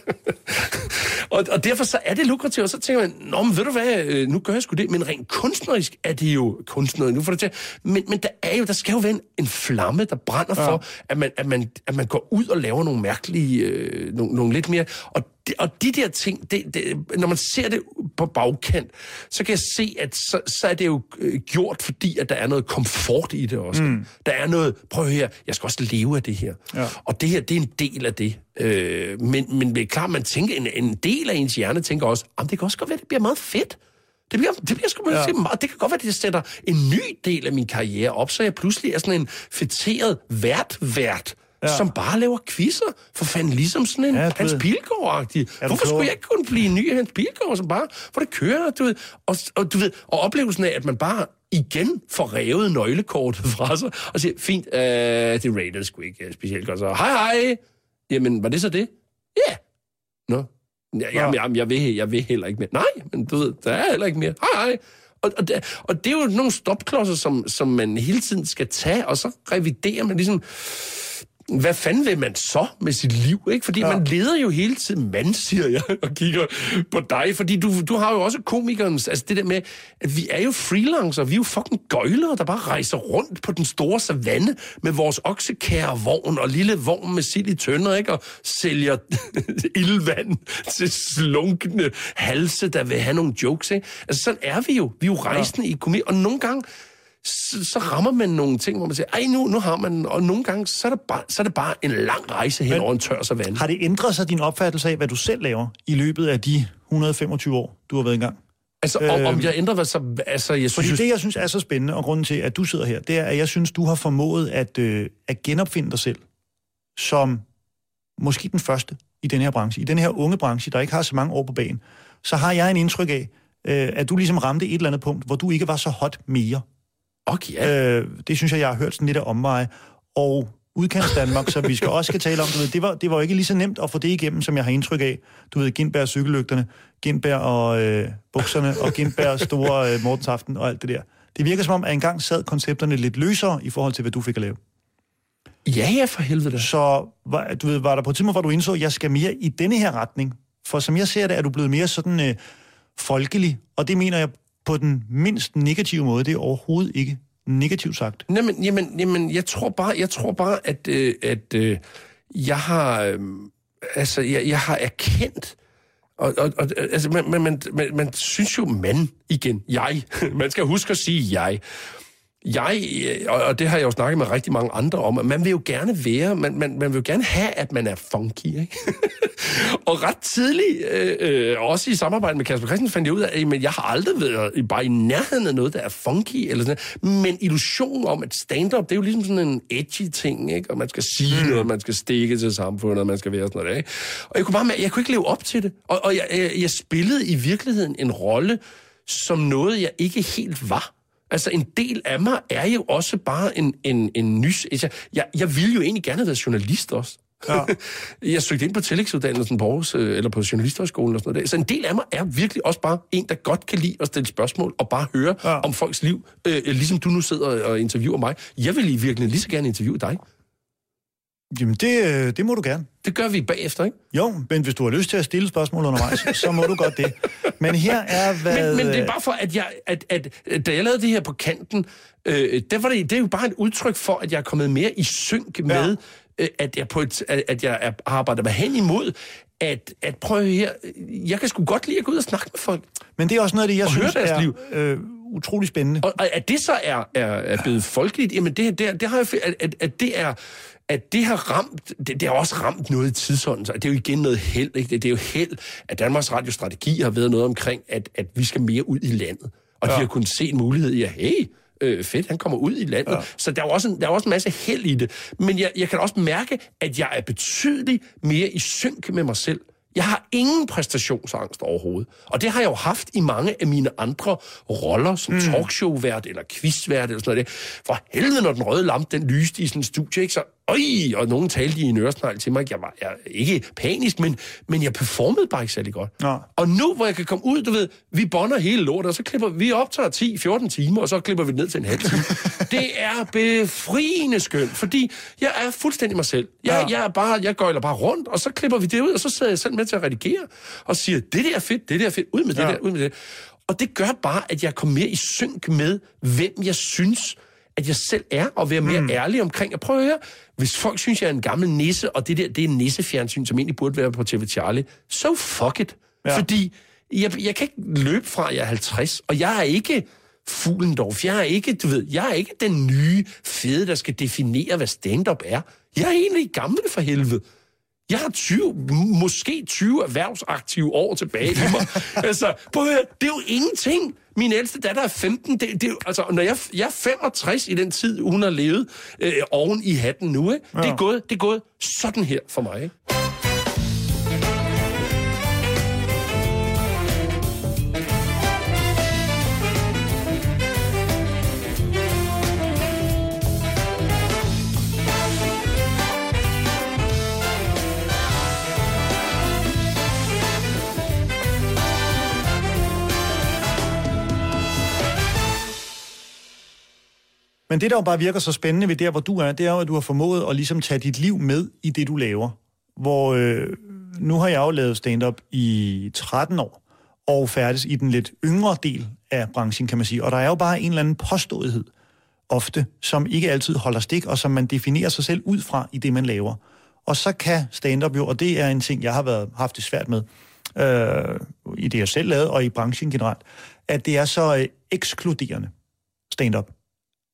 og, og derfor så er det lukrativt, og så tænker man, Nå, men ved du hvad, øh, nu gør jeg sgu det, men rent kunstnerisk er det jo kunstnerisk, nu får det til, men, men der er jo, der skal jo være en, en flamme, der brænder ja. for, at man, at, man, at man går ud og laver nogle mærkelige, øh, nogle, nogle lidt mere, og og de der ting, det, det, når man ser det på bagkant, så kan jeg se, at så, så er det jo øh, gjort, fordi at der er noget komfort i det også. Mm. Der er noget, prøv at høre her, jeg skal også leve af det her. Ja. Og det her, det er en del af det. Øh, men, men det er klart, man tænker, en, en del af ens hjerne tænker også, det kan også godt være, det bliver meget fedt. Det bliver, det bliver sgu Ja. meget. Det kan godt være, det sætter en ny del af min karriere op, så jeg pludselig er sådan en fætteret vært-vært, Ja. som bare laver quizzer. For fanden, ligesom sådan en Ja, Hans. Pilgaard-agtig. Hvorfor skulle jeg ikke kunne blive en ny Hans Pilgaard, som bare får det kører, du ved. Og, og, du ved, og oplevelsen af, at man bare igen får revet nøglekortet fra sig, og siger, fint, øh, det rated sgu ikke øh, specielt godt, så hej hej. Jamen, var det så det? Ja. Nå. Ja, jamen, jamen, jeg, vil, jeg vil heller ikke mere. Nej, men du ved, der er heller ikke mere. Hej hej. Og, og, det, og det er jo nogle stopklodser, som, som man hele tiden skal tage, og så reviderer man ligesom, hvad fanden vil man så med sit liv? Ikke? Fordi Ja. man leder jo hele tiden, mand, siger jeg, og kigger på dig. Fordi du, du har jo også komikernes, altså det der med, at vi er jo freelancer, vi er jo fucking gøjlere, der bare rejser rundt på den store savanne med vores oksekærvogn og lille vogn med sild i tønder, ikke? Og sælger ildvand til slunkne halse, der vil have nogle jokes, ikke? Altså sådan er vi jo. Vi er jo rejsende ja. i komik, og nogle gange, så, så rammer man nogle ting, hvor man siger, ej, nu, nu har man, og nogle gange, så er det bare, så er det bare en lang rejse hen Men- over en tør savanne. Har det ændret sig din opfattelse af, hvad du selv laver i løbet af de 125 år, du har været i gang? Altså, om, om jeg ændrer, hvad så, altså, jeg Fordi synes, det, jeg synes er så spændende, og grunden til, at du sidder her, det er, at jeg synes, du har formået at, øh, at genopfinde dig selv som måske den første i den her branche. I den her unge branche, der ikke har så mange år på banen, så har jeg en indtryk af, øh, at du ligesom ramte et eller andet punkt, hvor du ikke var så hot mere. Okay, ja. Øh, det synes jeg, jeg har hørt sådan lidt af omveje. Og udkants Danmark, som vi skal også skal tale om, du ved, det, var, det var ikke lige så nemt at få det igennem, som jeg har indtryk af. Du ved, Gindberg cykellygterne, Gindberg og øh, bukserne, og Gindberg store øh, Mortensaften og alt det der. Det virker som om, at engang sad koncepterne lidt løsere i forhold til, hvad du fik at lave. ja, ja, for helvede da. Så var, du ved, var der på et tidspunkt, hvor du indså, at jeg skal mere i denne her retning? For som jeg ser det, er du blevet mere sådan øh, folkelig, og det mener jeg på den mindst negative måde. Det er overhovedet ikke negativt sagt. Jamen, jamen, jamen, jeg tror bare, jeg tror bare, at, øh, at øh, jeg har, øh, altså, jeg, jeg har erkendt, og, og, og altså, man, man, man, man, man synes jo, man igen, jeg, man skal huske at sige jeg jeg, øh, og det har jeg jo snakket med rigtig mange andre om, at man vil jo gerne være, man, man, man vil jo gerne have, at man er funky, ikke? og ret tidligt, øh, øh, også i samarbejde med Kasper Christensen, fandt jeg ud af, at jeg har aldrig været i- bare i nærheden af noget, der er funky, eller sådan noget. men illusionen om, at stand-up, det er jo ligesom sådan en edgy ting, ikke? og man skal sige mm. noget, man skal stikke til samfundet, og man skal være sådan noget, ikke? Og jeg kunne bare jeg kunne ikke leve op til det, og, og jeg, jeg, jeg spillede i virkeligheden en rolle, som noget, jeg ikke helt var. Altså, en del af mig er jo også bare en, en, en nys... Altså, jeg, jeg ville jo egentlig gerne have været journalist også. Ja. jeg søgte ind på tillægsuddannelsen på Aarhus, øh, eller på Journalisthøjskolen og sådan noget. der. Så en del af mig er virkelig også bare en, der godt kan lide at stille spørgsmål og bare høre ja. om folks liv. Øh, ligesom du nu sidder og interviewer mig. Jeg vil i virkeligheden lige så gerne interviewe dig. Jamen, det, øh, det må du gerne. Det gør vi bagefter, ikke? Jo, men hvis du har lyst til at stille spørgsmål undervejs, så må du godt det. Men her er, hvad... Men, men det er bare for, at jeg, at, at, at da jeg lavede det her på kanten, øh, der var det, det er jo bare et udtryk for, at jeg er kommet mere i synk med, øh, at jeg, på et, at jeg er, arbejder mig hen imod, at, at prøve her, jeg kan sgu godt lide at gå ud og snakke med folk. Men det er også noget af det, jeg Og synes er liv. øh, utrolig spændende. Og, og at det så er, er, er blevet folkeligt, jamen det, det, det har jeg, at, at, at det er at det har ramt, det, det har også ramt noget i tidsånden, så det er jo igen noget held, ikke? Det, det er jo held, at Danmarks Radio Strategi har været noget omkring, at, at vi skal mere ud i landet. Og ja. de har kunnet se en mulighed i, at hey, øh, fedt, han kommer ud i landet. Ja. Så der er også en, der er også en masse held i det. Men jeg, jeg kan også mærke, at jeg er betydeligt mere i synk med mig selv. Jeg har ingen præstationsangst overhovedet. Og det har jeg jo haft i mange af mine andre roller, som mm. talkshow-vært eller quizvært eller sådan noget. For helvede, når den røde lampe, den lyste i sådan en studie, ikke? så øj, og nogen talte i en øresnegl til mig. Jeg var jeg, ikke panisk, men, men jeg performede bare ikke særlig godt. Nå. Og nu, hvor jeg kan komme ud, du ved, vi bonder hele lortet, og så klipper vi optager 10-14 timer, og så klipper vi det ned til en halv time. det er befriende skønt, fordi jeg er fuldstændig mig selv. Jeg, Ja. jeg er bare, jeg gøjler bare rundt, og så klipper vi det ud, og så sidder jeg selv med til at redigere, og siger, det der er fedt, det der er fedt, ud med det Ja. der, ud med det. Og det gør bare, at jeg kommer mere i synk med, hvem jeg synes, at jeg selv er, og være mere mm. ærlig omkring. Jeg prøver at høre, hvis folk synes, jeg er en gammel nisse, og det der, det er en nissefjernsyn, som egentlig burde være på TV Charlie, so fuck it. Ja. Fordi jeg, jeg kan ikke løbe fra, at jeg er 50, og jeg er ikke Fuglendorf. Jeg er ikke, du ved, jeg er ikke den nye fede, der skal definere, hvad stand-up er. Jeg er egentlig gammel for helvede. Jeg har 20, m- måske 20 erhvervsaktive år tilbage i mig. altså, prøv at høre, det er jo ingenting. Min ældste datter er 15. Det, det, altså, når jeg, jeg er 65 i den tid, hun har levet øh, oven i hatten nu, ikke? Ja. Det, er gået, det er gået sådan her for mig. Ikke? Men det, der jo bare virker så spændende ved der, hvor du er, det er jo, at du har formået at ligesom tage dit liv med i det, du laver. Hvor øh, nu har jeg jo lavet stand-up i 13 år, og færdes i den lidt yngre del af branchen, kan man sige. Og der er jo bare en eller anden påståethed, ofte, som ikke altid holder stik, og som man definerer sig selv ud fra i det, man laver. Og så kan stand-up jo, og det er en ting, jeg har været, haft det svært med, øh, i det, jeg selv lavede, og i branchen generelt, at det er så øh, ekskluderende stand-up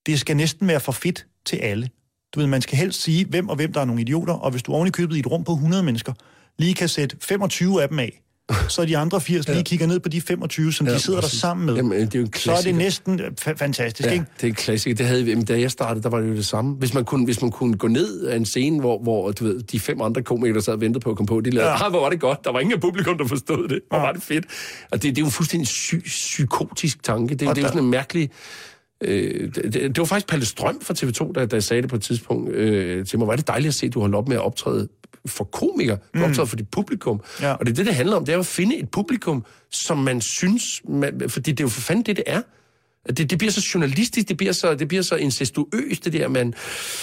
det skal næsten være for fedt til alle. Du ved, man skal helst sige, hvem og hvem der er nogle idioter, og hvis du oven i købet i et rum på 100 mennesker, lige kan sætte 25 af dem af, så de andre 80 lige kigger ned på de 25, som ja, de sidder præcis. der sammen med. Jamen, det er jo en så er det klassiker. næsten øh, fa- fantastisk, Ja, ikke? det er en klassiker. Det havde jamen, da jeg startede, der var det jo det samme. Hvis man kunne, hvis man kunne gå ned af en scene, hvor, hvor du ved, de fem andre komikere, der sad og ventede på at komme på, de lavede, Ja. ja. ah, hvor var det godt. Der var ingen af publikum, der forstod det. Hvor var det fedt. Og det, det er jo en fuldstændig sy- psykotisk tanke. Det, Og det er jo sådan en mærkelig... Øh, det, det, var faktisk Palle Strøm fra TV2, der, der sagde det på et tidspunkt øh, til mig. Er det dejligt at se, at du holder op med at optræde for komikere. Du mm. optræder for dit publikum. Ja. Og det er det, det handler om. Det er at finde et publikum, som man synes... Man, fordi det er jo for fanden det, det er. Det, det bliver så journalistisk, det bliver så, det bliver så incestuøst, det der, man,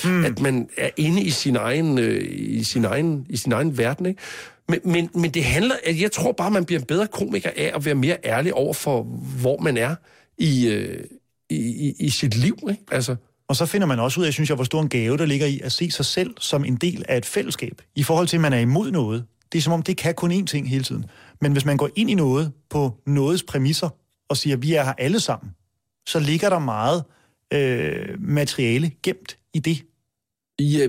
mm. at man er inde i sin egen, øh, i sin egen, i sin egen verden. Ikke? Men, men, men det handler, at jeg tror bare, man bliver en bedre komiker af at være mere ærlig over for, hvor man er i, øh, i, i, i sit liv. Ikke? Altså, Og så finder man også ud af, synes jeg, hvor stor en gave der ligger i at se sig selv som en del af et fællesskab. I forhold til, at man er imod noget. Det er som om, det kan kun én ting hele tiden. Men hvis man går ind i noget på nogens præmisser og siger, at vi er her alle sammen, så ligger der meget øh, materiale gemt i det? Ja,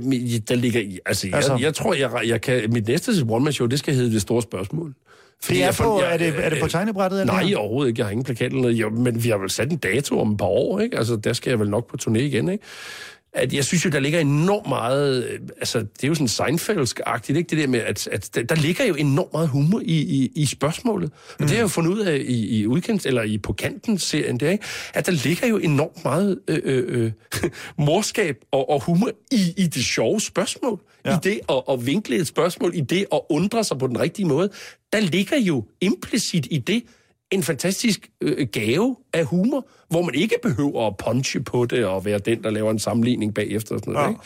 der ligger i... Altså, jeg, Altså- altså, jeg tror, jeg, jeg kan... Mit næste one-man-show, det skal hedde Det Store Spørgsmål. Fordi Det er, på, jeg- er, det, er det på tegnebrættet? Eller Nej, overhovedet ikke. Jeg har ingen plakat eller noget. Jo, men vi har vel sat en dato om et par år, ikke? Altså, der skal jeg vel nok på turné igen, ikke? At jeg synes jo, der ligger enormt meget... øh, Altså, det er jo sådan Seinfeldsk-agtigt, ikke? Det der med, at, at der, ligger jo enormt meget humor i, i, i spørgsmålet. Og mm. det har jeg jo fundet ud af i, i udkendt, eller i På Kanten-serien, der, ikke? At der ligger jo enormt meget øh, øh, øh, morskab og, og humor i, i det sjove spørgsmål. Ja. I det at, at vinkle et spørgsmål, i det at undre sig på den rigtige måde. Der ligger jo implicit i det, en fantastisk øh, gave af humor, hvor man ikke behøver at punche på det og være den, der laver en sammenligning bagefter og sådan noget. Ja. Ikke?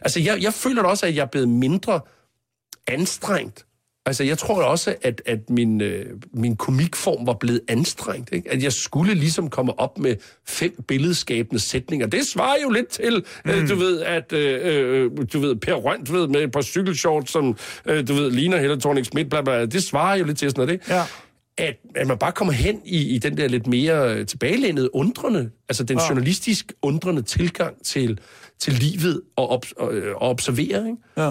Altså, jeg, jeg føler også, at jeg er blevet mindre anstrengt. Altså, jeg tror også, at, at min, øh, min komikform var blevet anstrengt. Ikke? At jeg skulle ligesom komme op med fem billedskabende sætninger. Det svarer jo lidt til, mm. øh, du ved, at øh, øh, du ved, Per Rønt, ved, med et par cykelshorts, som øh, du ved, ligner Helle thorning Schmidt, bla, bla, det svarer jo lidt til sådan noget, ikke? Ja. At, at man bare kommer hen i, i den der lidt mere øh, tilbagelænede, undrende, altså den Ja. journalistisk undrende tilgang til, til livet og, ob, og, øh, og observere, ikke? Ja.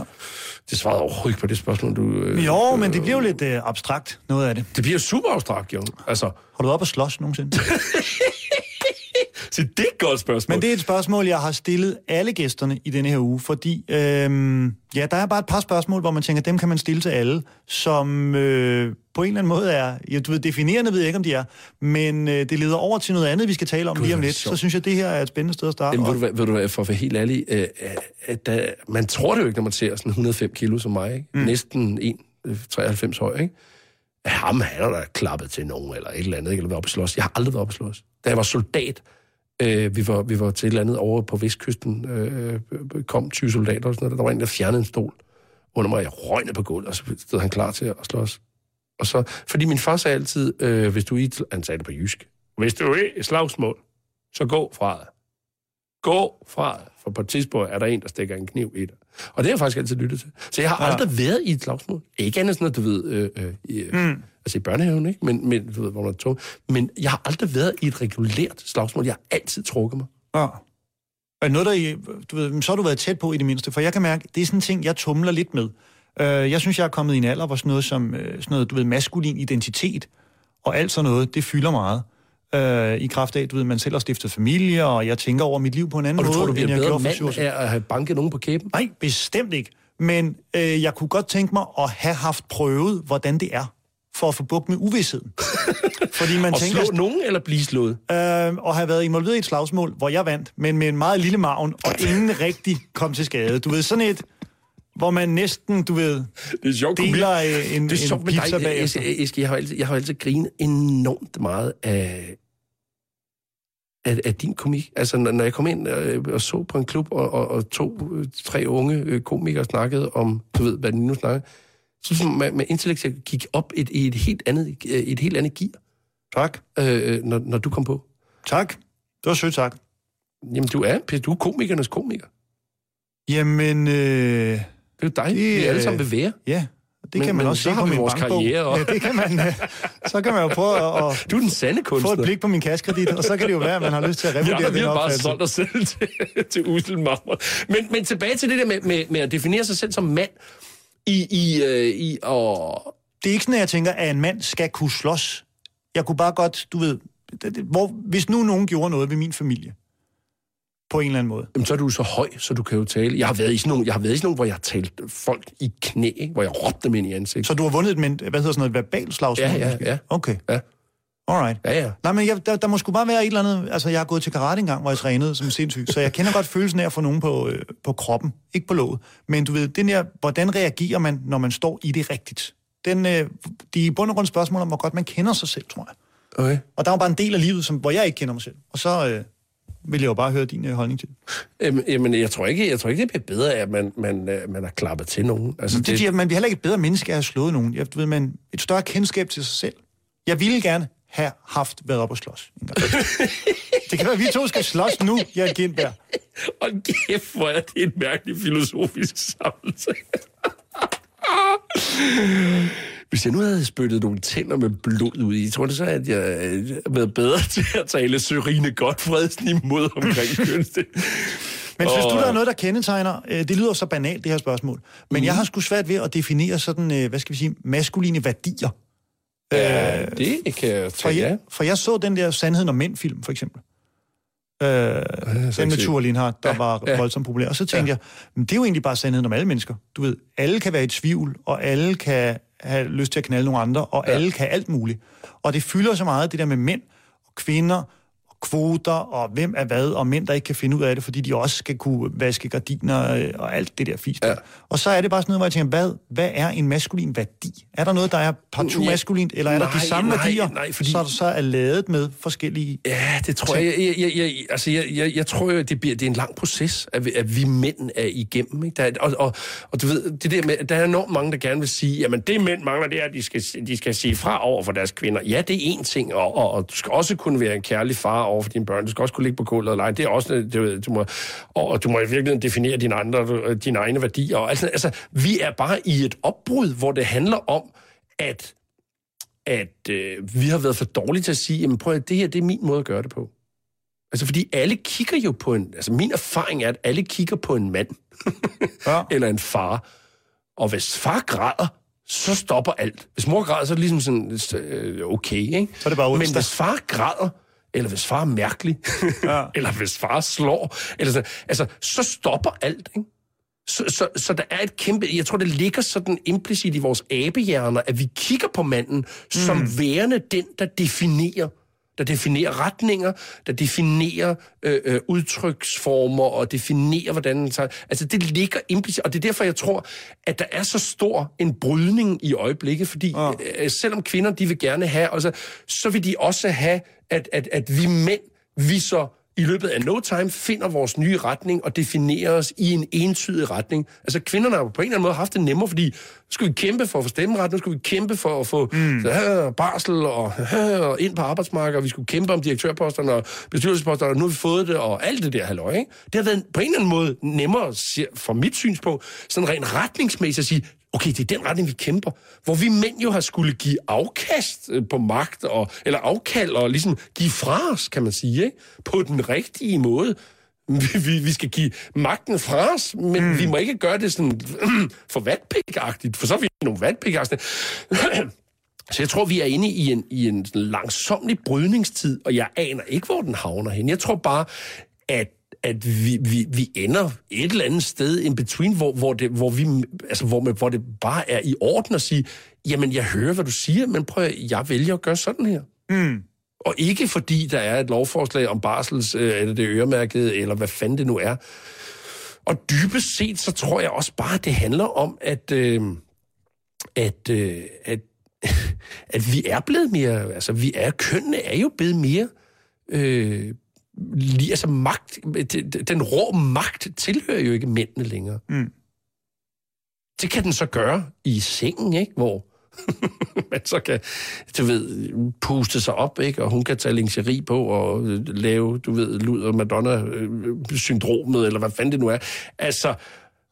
Det svarede overhovedet på det spørgsmål, du... Øh, Jo, men det bliver jo lidt øh, abstrakt, noget af det. Det bliver super abstrakt, jo. Altså, Har du været op og slås nogensinde? så det er et godt spørgsmål. Men det er et spørgsmål, jeg har stillet alle gæsterne i denne her uge, fordi øhm, ja, der er bare et par spørgsmål, hvor man tænker, dem kan man stille til alle, som øh, på en eller anden måde er, ja, du ved, definerende ved jeg ikke, om de er, men øh, det leder over til noget andet, vi skal tale om Gud, lige om lidt. Så synes jeg, det her er et spændende sted at starte. Jamen, ved, du, hvad, ved du hvad, for at være helt ærlig, øh, at der, man tror det jo ikke, når man ser sådan 105 kilo som mig, ikke? Mm. næsten 1,93 høj, ikke? At ham, han er da klappet til nogen, eller et eller andet, ikke? eller været oppe at slås. Jeg har aldrig været oppe at slås. Da jeg var soldat, øh, vi, var, vi var til et eller andet over på Vestkysten, øh, øh kom 20 soldater og sådan noget, der var en, der fjernede en stol under mig, jeg røg på gulvet, og så stod han klar til at slås. Og så, fordi min far sagde altid, øh, hvis du i, han sagde det på jysk, hvis du er i slagsmål, så gå fra det. Gå fra det, for på et tidspunkt er der en, der stikker en kniv i dig. Og det har jeg faktisk altid lyttet til. Så jeg har Ja. aldrig været i et slagsmål. Ikke andet sådan noget, du ved, øh, øh, i, mm. altså i børnehaven, ikke? Men, men, du ved, hvor man tung. Men jeg har aldrig været i et regulært slagsmål. Jeg har altid trukket mig. Ja. Er noget, der, I- du ved, så har du været tæt på i det mindste, for jeg kan mærke, det er sådan en ting, jeg tumler lidt med. Øh, jeg synes, jeg er kommet i en alder, hvor sådan noget som øh, sådan noget, du ved, maskulin identitet og alt sådan noget, det fylder meget. Øh, I kraft af, du ved, man selv har stiftet familie, og jeg tænker over mit liv på en anden Og du måde, tror, du end bliver jeg bedre gjorde for mand syv år siden. af at have banket nogen på kæben? Nej, bestemt ikke. Men øh, jeg kunne godt tænke mig at have haft prøvet, hvordan det er, for at få bukt med uvidsheden. Fordi man Og tænker, slå nogen eller blive slået? øh, og have været involveret i et slagsmål, hvor jeg vandt, men med en meget lille maven, og ingen rigtig kom til skade. Du ved, sådan et, hvor man næsten, du ved, Det er sjovt. deler en, Det er en sjovt pizza. Eske, Eske, jeg har altid, jeg har altid grinet enormt meget af, af, af din komik. Altså, når, når jeg kom ind øh, og så på en klub, og, og, og to, øh, tre unge øh, komikere snakkede om, du ved, hvad de nu snakker, så som man, man intellektuelt gik op et, i et helt andet, et helt andet gear, Tak. øh, når, når du kom på. Tak. Det var sødt sagt. Jamen, du er, du er komikernes komiker. Jamen, øh, Det er jo dig, Det, vi alle sammen vil være. ja, det Men- kan man men også så se på vi min vores bankbog. karriere også. Ja, det kan man, øh, så kan man jo prøve at, at Du er den sande få et blik på min kaskredit, og så kan det jo være, at man har lyst til at Ja, revurdere vi den har bare opfattelse. solgt os selv til, til usel marmor. Men, men tilbage til det der med, med, med at definere sig selv som mand i, i, øh, i og det er ikke sådan, at jeg tænker, at en mand skal kunne slås. Jeg kunne bare godt, du ved, hvor, hvis nu nogen gjorde noget ved min familie, på en eller anden måde. Jamen, så er du så høj, så du kan jo tale. Jeg har været i sådan nogle, jeg har været i sådan nogle hvor jeg har talt folk i knæ, ikke? hvor jeg råbte dem ind i ansigtet. Så du har vundet et, men, hvad hedder sådan noget, verbal slagsmål? Ja, ja, ja. Okay. Ja. Alright. Ja, ja. Nej, men jeg, der, der må sgu bare være et eller andet... Altså, jeg har gået til karate engang, hvor jeg trænede som sindssyg, så jeg kender godt følelsen af at få nogen på, øh, på kroppen, ikke på låget. Men du ved, den der, hvordan reagerer man, når man står i det rigtigt? Den, øh, de er i bund og grund spørgsmål om, hvor godt man kender sig selv, tror jeg. Okay. Og der er jo bare en del af livet, som, hvor jeg ikke kender mig selv. Og så øh, vil jeg jo bare høre din øh, holdning til. Jamen, jamen, jeg tror ikke, jeg tror ikke, det bliver bedre at man, man, øh, man er klappet til nogen. Altså, Det, det man bliver heller ikke et bedre menneske af at have slået nogen. Jeg, du ved, man, et større kendskab til sig selv. Jeg ville gerne have haft været op og slås. det kan være, at vi to skal slås nu, jeg Gindberg. Og kæft, hvor er det en mærkelig filosofisk sammenhæng. Hvis jeg nu havde spyttet nogle tænder med blod ud i, tror du så, at jeg øh, havde været bedre til at tale Sørine Godfredsen imod omkring kønsdel? Men synes du, der er noget, der kendetegner... øh, Det lyder så banalt, det her spørgsmål. Men Mhm. jeg har sgu svært ved at definere sådan, øh, hvad skal vi sige, maskuline værdier. Ja, det kan jeg For, jeg, for jeg så den der Sandheden om mænd-film, for eksempel. Øh, den med. Ture Lindhardt, der ja, var ja. voldsomt populær. Og så tænkte ja. jeg, men det er jo egentlig bare sandheden om alle mennesker. Du ved, alle kan være i tvivl, og alle kan have lyst til at knalde nogle andre, og ja. alle kan alt muligt. Og det fylder så meget, det der med mænd og kvinder, kvoter, og hvem er hvad, og mænd, der ikke kan finde ud af det, fordi de også skal kunne vaske gardiner øh, og alt det der fisk. Ja. Og så er det bare sådan noget, hvor jeg tænker, hvad, hvad er en maskulin værdi? Er der noget, der er partout maskulint, eller er der Nej, de samme nej, værdier, nej, fordi- så, så er lavet med forskellige... Ja, det tror jeg. Jeg, jeg, jeg, altså, jeg, jeg, jeg tror det, bliver, det er en lang proces, at vi, at vi mænd er igennem. Ikke? Der er, og, og, og du ved, det der med, der er enormt mange, der gerne vil sige, jamen det mænd mangler, det er, at de skal, de skal sige fra over for deres kvinder. Ja, det er én ting, og, og, og du skal også kunne være en kærlig far over for dine børn. Du skal også kunne ligge på gulvet og lege. Det er også, det, du, må, og, du må i virkeligheden definere dine, andre, dine egne værdier. Altså, altså, vi er bare i et opbrud, hvor det handler om, at at øh, vi har været for dårlige til at sige, jamen prøv at det her, det er min måde at gøre det på. Altså, fordi alle kigger jo på en... Altså, min erfaring er, at alle kigger på en mand. Ja. eller en far. Og hvis far græder, så stopper alt. Hvis mor græder, så er det ligesom sådan, øh, okay, ikke? Så er det bare Men hvis far græder, eller hvis far er mærkelig, Ja. eller hvis far slår, eller sådan, altså, så stopper alt, ikke? Så, så, så der er et kæmpe... Jeg tror, det ligger sådan implicit i vores abehjerner, at vi kigger på manden mm. som værende den, der definerer der definerer retninger, der definerer øh, øh, udtryksformer og definerer, hvordan tager... Altså, det ligger implicit, og det er derfor, jeg tror, at der er så stor en brydning i øjeblikket, fordi Ja. øh, selvom kvinder, de vil gerne have, altså, så vil de også have, at, at, at vi mænd, vi så i løbet af no time finder vores nye retning og definerer os i en entydig retning. Altså kvinderne har på en eller anden måde haft det nemmere, fordi nu skal vi kæmpe for at få stemmeret, nu skal vi kæmpe for at få mm. øh, barsel og, og ind på arbejdsmarkedet, og vi skulle kæmpe om direktørposterne og bestyrelsesposterne, og nu har vi fået det, og alt det der halløj, ikke? Det har været på en eller anden måde nemmere, fra mit synspunkt, sådan rent retningsmæssigt at sige, okay, det er den retning, vi kæmper. Hvor vi mænd jo har skulle give afkast øh, på magt, og, eller afkald, og ligesom give fra os, kan man sige, ikke? på den rigtige måde. Vi, vi, vi skal give magten fra os, men mm. vi må ikke gøre det sådan for vatpik-agtigt, for så er vi nogle vatpik Så jeg tror, vi er inde i en, i en langsomlig brydningstid, og jeg aner ikke, hvor den havner hen. Jeg tror bare, at at vi, vi, vi ender et eller andet sted in between, hvor, hvor, det, hvor, vi, altså, hvor, hvor det bare er i orden at sige, jamen, jeg hører, hvad du siger, men prøv at, jeg vælger at gøre sådan her. Mm. Og ikke fordi der er et lovforslag om barsels, øh, eller det øremærket, eller hvad fanden det nu er. Og dybest set, så tror jeg også bare, at det handler om, at, øh, at, øh, at, at vi er blevet mere, altså vi er, kønnene er jo blevet mere, øh, altså magt, den rå magt tilhører jo ikke mændene længere. Mm. Det kan den så gøre i sengen, ikke? Hvor man så kan, du ved, puste sig op, ikke? Og hun kan tage lingerie på og øh, lave, du ved, Luder Madonna-syndromet, eller hvad fanden det nu er. Altså,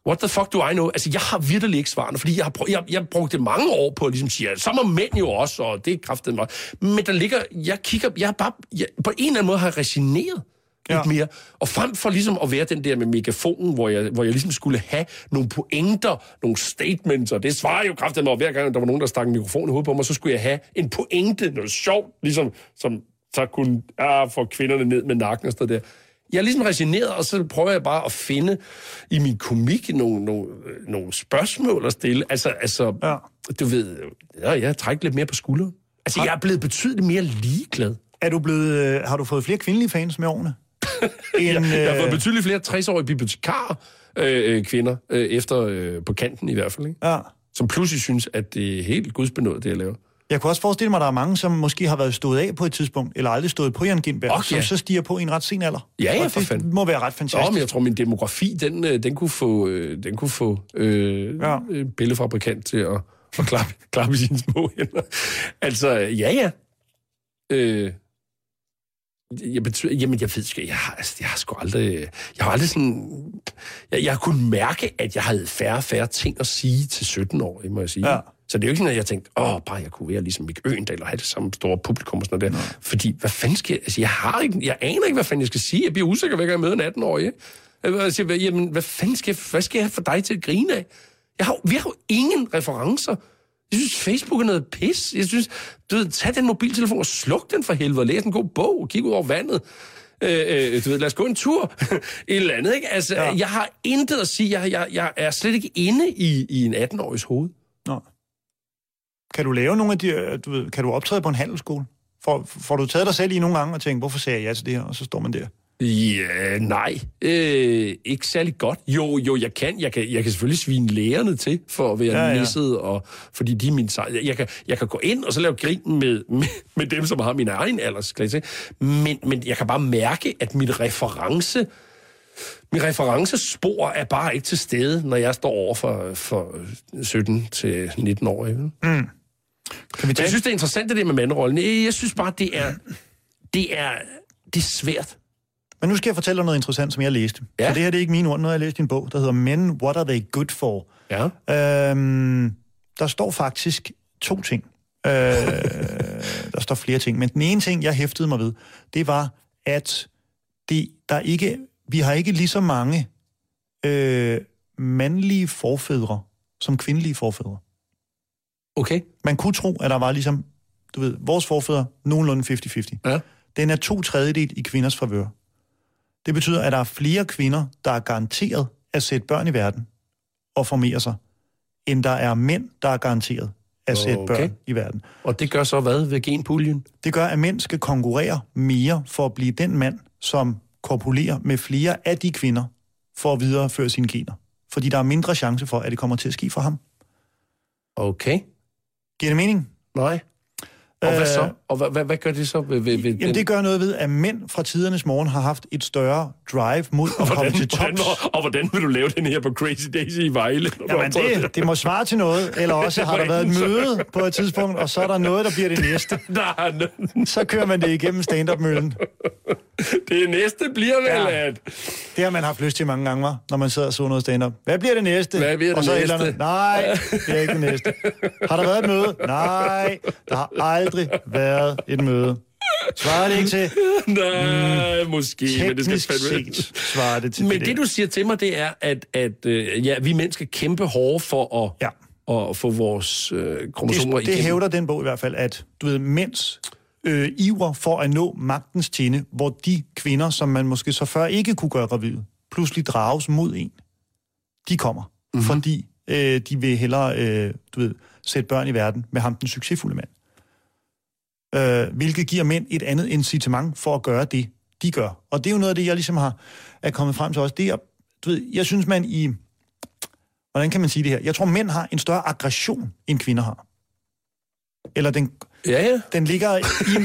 what the fuck do I know? Altså, jeg har virkelig ikke svarene, fordi jeg har, prø- jeg, jeg brugte mange år på at ligesom sige, så må mænd jo også, og det er kraftigt mig. Men der ligger, jeg kigger, jeg bare, jeg, på en eller anden måde har resigneret lidt Ja. mere. Og frem for ligesom at være den der med megafonen, hvor jeg, hvor jeg ligesom skulle have nogle pointer, nogle statements, og det svarer jo kraftigt mig, hver gang der var nogen, der stak en mikrofon i hovedet på mig, så skulle jeg have en pointe, noget sjovt, ligesom, som så kunne ja, få kvinderne ned med nakken og sådan der. Jeg er ligesom resigneret, og så prøver jeg bare at finde i min komik nogle, nogle, nogle spørgsmål at stille. Altså, altså Ja. du ved, ja, jeg trækker lidt mere på skulderen. Altså, jeg er blevet betydeligt mere ligeglad. Er du blevet, øh, har du fået flere kvindelige fans med årene? En, Jeg har fået øh, betydeligt flere 60-årige bibliotekarer, øh, øh, kvinder, øh, efter øh, på kanten i hvert fald, ikke? ja. som pludselig synes, at det er helt gudsbenået, det jeg laver. Jeg kunne også forestille mig, at der er mange, som måske har været stået af på et tidspunkt, eller aldrig stået på Jan Gindberg, Ok, som så stiger på i en ret sen alder. Ja, ja, for det fanden. må være ret fantastisk. men jeg tror, min demografi, den, øh, den kunne få, øh, den kunne få øh, Ja. en billedfabrikant til at, at klappe, klappe sine små hænder. Altså, ja, ja. Øh, jeg betyder, jamen, jeg ved sgu, jeg har, altså, jeg har sgu aldrig, jeg har aldrig sådan, jeg, jeg har kunnet mærke, at jeg havde færre og færre ting at sige til 17 år, må jeg sige. Ja. Så det er jo ikke sådan, at jeg tænkte, åh, bare jeg kunne være ligesom Mik Øendal og have det samme store publikum og sådan noget der. Fordi, hvad fanden skal jeg... Altså, jeg, har ikke, jeg aner ikke, hvad fanden jeg skal sige. Jeg bliver usikker, hver gang jeg møder en 18-årig. Jeg siger, jamen, hvad fanden skal jeg, hvad skal jeg have for dig til at grine af? Jeg har, vi har jo ingen referencer. Jeg synes, Facebook er noget pis. Jeg synes, du ved, tag den mobiltelefon og sluk den for helvede. Læs en god bog og kig ud over vandet. Øh, øh, du ved, lad os gå en tur. Et eller andet, ikke? Altså, ja. jeg har intet at sige. Jeg, jeg, jeg er slet ikke inde i, i en 18-årigs hoved. Nå. Kan du lave nogle af de... øh, Du ved, kan du optræde på en handelsskole? Får, får du taget dig selv i nogle gange og tænkt, hvorfor sagde jeg ja til det her? Og så står man der. Ja, nej. Øh, ikke særlig godt. Jo, jo, jeg kan. Jeg kan, jeg kan selvfølgelig svine lærerne til for at være Ja, ja, og, fordi de er min sejr. Jeg kan, jeg kan gå ind og så lave grin med, med, med dem, som har min egen aldersklasse. Men, men jeg kan bare mærke, at mit reference... Min referencespor er bare ikke til stede, når jeg står over for, for 17 til 19 år. Ikke? Kan vi tage... jeg synes, det er interessant, det der med mandrollen. Jeg jeg synes bare, det er, det er, det er svært. Men nu skal jeg fortælle dig noget interessant, som jeg læste. Ja. Så det her det er ikke mine ord, noget jeg læste i en bog, der hedder Men, What Are They Good For? Ja. Øhm, der står faktisk to ting. Øh, der står flere ting, men den ene ting, jeg hæftede mig ved, det var, at det, der ikke, vi har ikke lige så mange øh, mandlige forfædre som kvindelige forfædre. Okay. Man kunne tro, at der var ligesom, du ved, vores forfædre nogenlunde 50-50. Ja. Den er to tredjedel i kvinders favør. Det betyder, at der er flere kvinder, der er garanteret at sætte børn i verden og formere sig, end der er mænd, der er garanteret at sætte Okay. børn i verden. Og det gør så hvad ved genpuljen? Det gør, at mænd skal konkurrere mere for at blive den mand, som korpulerer med flere af de kvinder for at videreføre sine gener. Fordi der er mindre chance for, at det kommer til at ske for ham. Okay. Giver det mening? Nej. Og hvad Øh, så? Og hvad, hvad, hvad gør det så ved, ved, ved Jamen, det gør noget ved, at mænd fra tidernes morgen har haft et større drive mod at komme til hvordan, tops. og hvordan vil du lave den her på Crazy Daisy i Vejle? Jamen, det, det må svare til noget, eller også har der været et møde på et tidspunkt, og så er der noget, der bliver det næste. Nej, Så kører man det igennem stand-up-møllen. det næste bliver vel, Ja. at... Det har man haft lyst til mange gange, var, når man sidder og så noget stand-up. Hvad bliver det næste? Hvad bliver det og så næste? Ellerne, Nej, det er ikke det næste. Har der været et møde? Nej, der har aldrig været et møde. Svarer det ikke til? Nej, måske, men det skal fandme... set svarer det til Men det, det, du siger til mig, det er, at, at øh, ja, vi skal kæmpe hårdt for at, Ja. at få vores øh, kromosomer det, det igennem. hævder den bog i hvert fald, at du ved, mænds øh, iver for at nå magtens tinde, hvor de kvinder, som man måske så før ikke kunne gøre gravide, pludselig drages mod en. De kommer, Mhm. mm-hmm. fordi øh, de vil hellere øh, du ved, sætte børn i verden med ham, den succesfulde mand. Øh, hvilket giver mænd et andet incitament for at gøre det, de gør. Og det er jo noget af det, jeg ligesom har er kommet frem til også. Det er, du ved, jeg synes, man i... Hvordan kan man sige det her? Jeg tror, mænd har en større aggression, end kvinder har. Eller den, Ja, ja. den ligger i,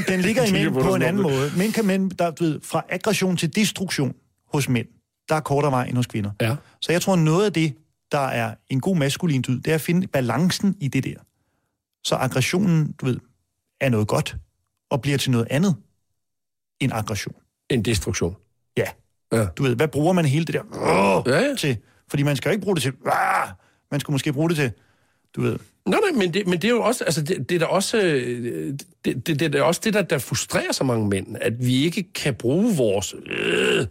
den ligger i mænd på en anden om måde. Mænd kan mænd, der, du ved, fra aggression til destruktion hos mænd, der er kortere vej end hos kvinder. Ja. Så jeg tror, noget af det, der er en god maskulin dyd, det er at finde balancen i det der. Så aggressionen, du ved, er noget godt, og bliver til noget andet end aggression. En destruktion. Ja. Ja. Du ved, hvad bruger man hele det der åh, Ja, ja. til? Fordi man skal jo ikke bruge det til, ah, man skulle måske bruge det til, du ved, Nej, nej, men det, men det er jo også, altså det, det er da også, øh, det, det, det er også det, der, der frustrerer så mange mænd, at vi ikke kan bruge vores øh,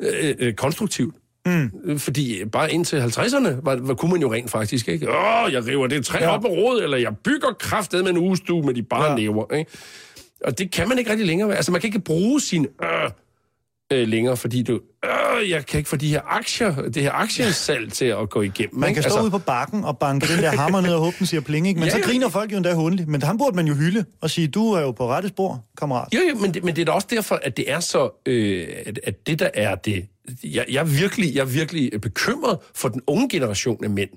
øh, øh, konstruktivt. Mm. Fordi bare indtil 50'erne var, var, kunne man jo rent faktisk, ikke? Åh, jeg river det træ Ja. op med råd, eller jeg bygger kraftet med en ugestue med de bare Ja. næver, ikke? Og det kan man ikke rigtig længere. Altså, man kan ikke bruge sin øh, øh, længere, fordi du, øh, jeg kan ikke få de her aktier, det her aktiesalg til at gå igennem. Man ikke? kan stå altså, ude på bakken og banke den der hammer ned og håbe, den siger pling, ikke? Men ja, så griner folk jo endda hundeligt. Men ham burde man jo hylde og sige, du er jo på rette spor, kammerat. Jo, jo, men det, men det er da også derfor, at det er så, øh, at, at det der er det, jeg, jeg, er virkelig, jeg er virkelig bekymret for den unge generation af mænd,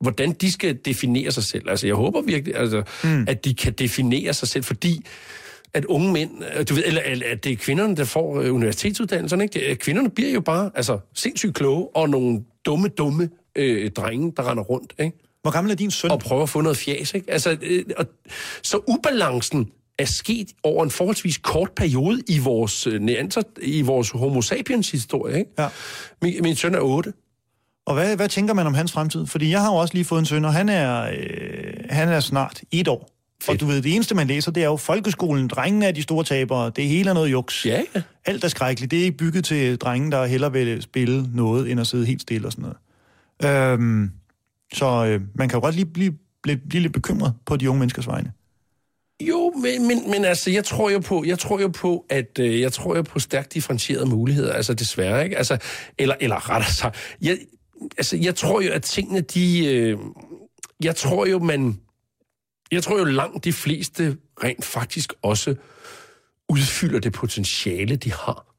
hvordan de skal definere sig selv. Altså, jeg håber virkelig, altså, mm. at de kan definere sig selv, fordi at unge mænd, øh, du ved, eller, at det er kvinderne, der får øh, universitetsuddannelserne, ikke? Det, er- kvinderne bliver jo bare, altså, sindssygt kloge, og nogle dumme, dumme øh, drenge, der render rundt, ikke? Hvor gammel er din søn? og prøve at få noget fjas. Ikke? Altså, øh, og, så ubalancen er sket over en forholdsvis kort periode i vores, øh, neanter, i vores homo sapiens historie. Ikke? Ja. Min, min søn er 8. Og hvad, hvad tænker man om hans fremtid? Fordi jeg har jo også lige fået en søn, og han er, øh, han er snart et år. Og du ved, det eneste, man læser, det er jo folkeskolen. Drengene er de store tabere. Det hele er noget juks. Ja, ja. Alt er skrækkeligt. Det er ikke bygget til drenge, der hellere vil spille noget, end at sidde helt stille og sådan noget. Øhm, så øh, man kan jo godt lige blive, blive, blive lidt bekymret på de unge menneskers vegne. Jo, men, men, men altså, jeg tror jo på, jeg tror jo på, at øh, jeg tror jo på stærkt differentierede muligheder, altså desværre, ikke? Altså, eller, eller rettere sagt, jeg, altså, jeg tror jo, at tingene, de, øh, jeg tror jo, man, jeg tror jo langt de fleste rent faktisk også udfylder det potentiale, de har.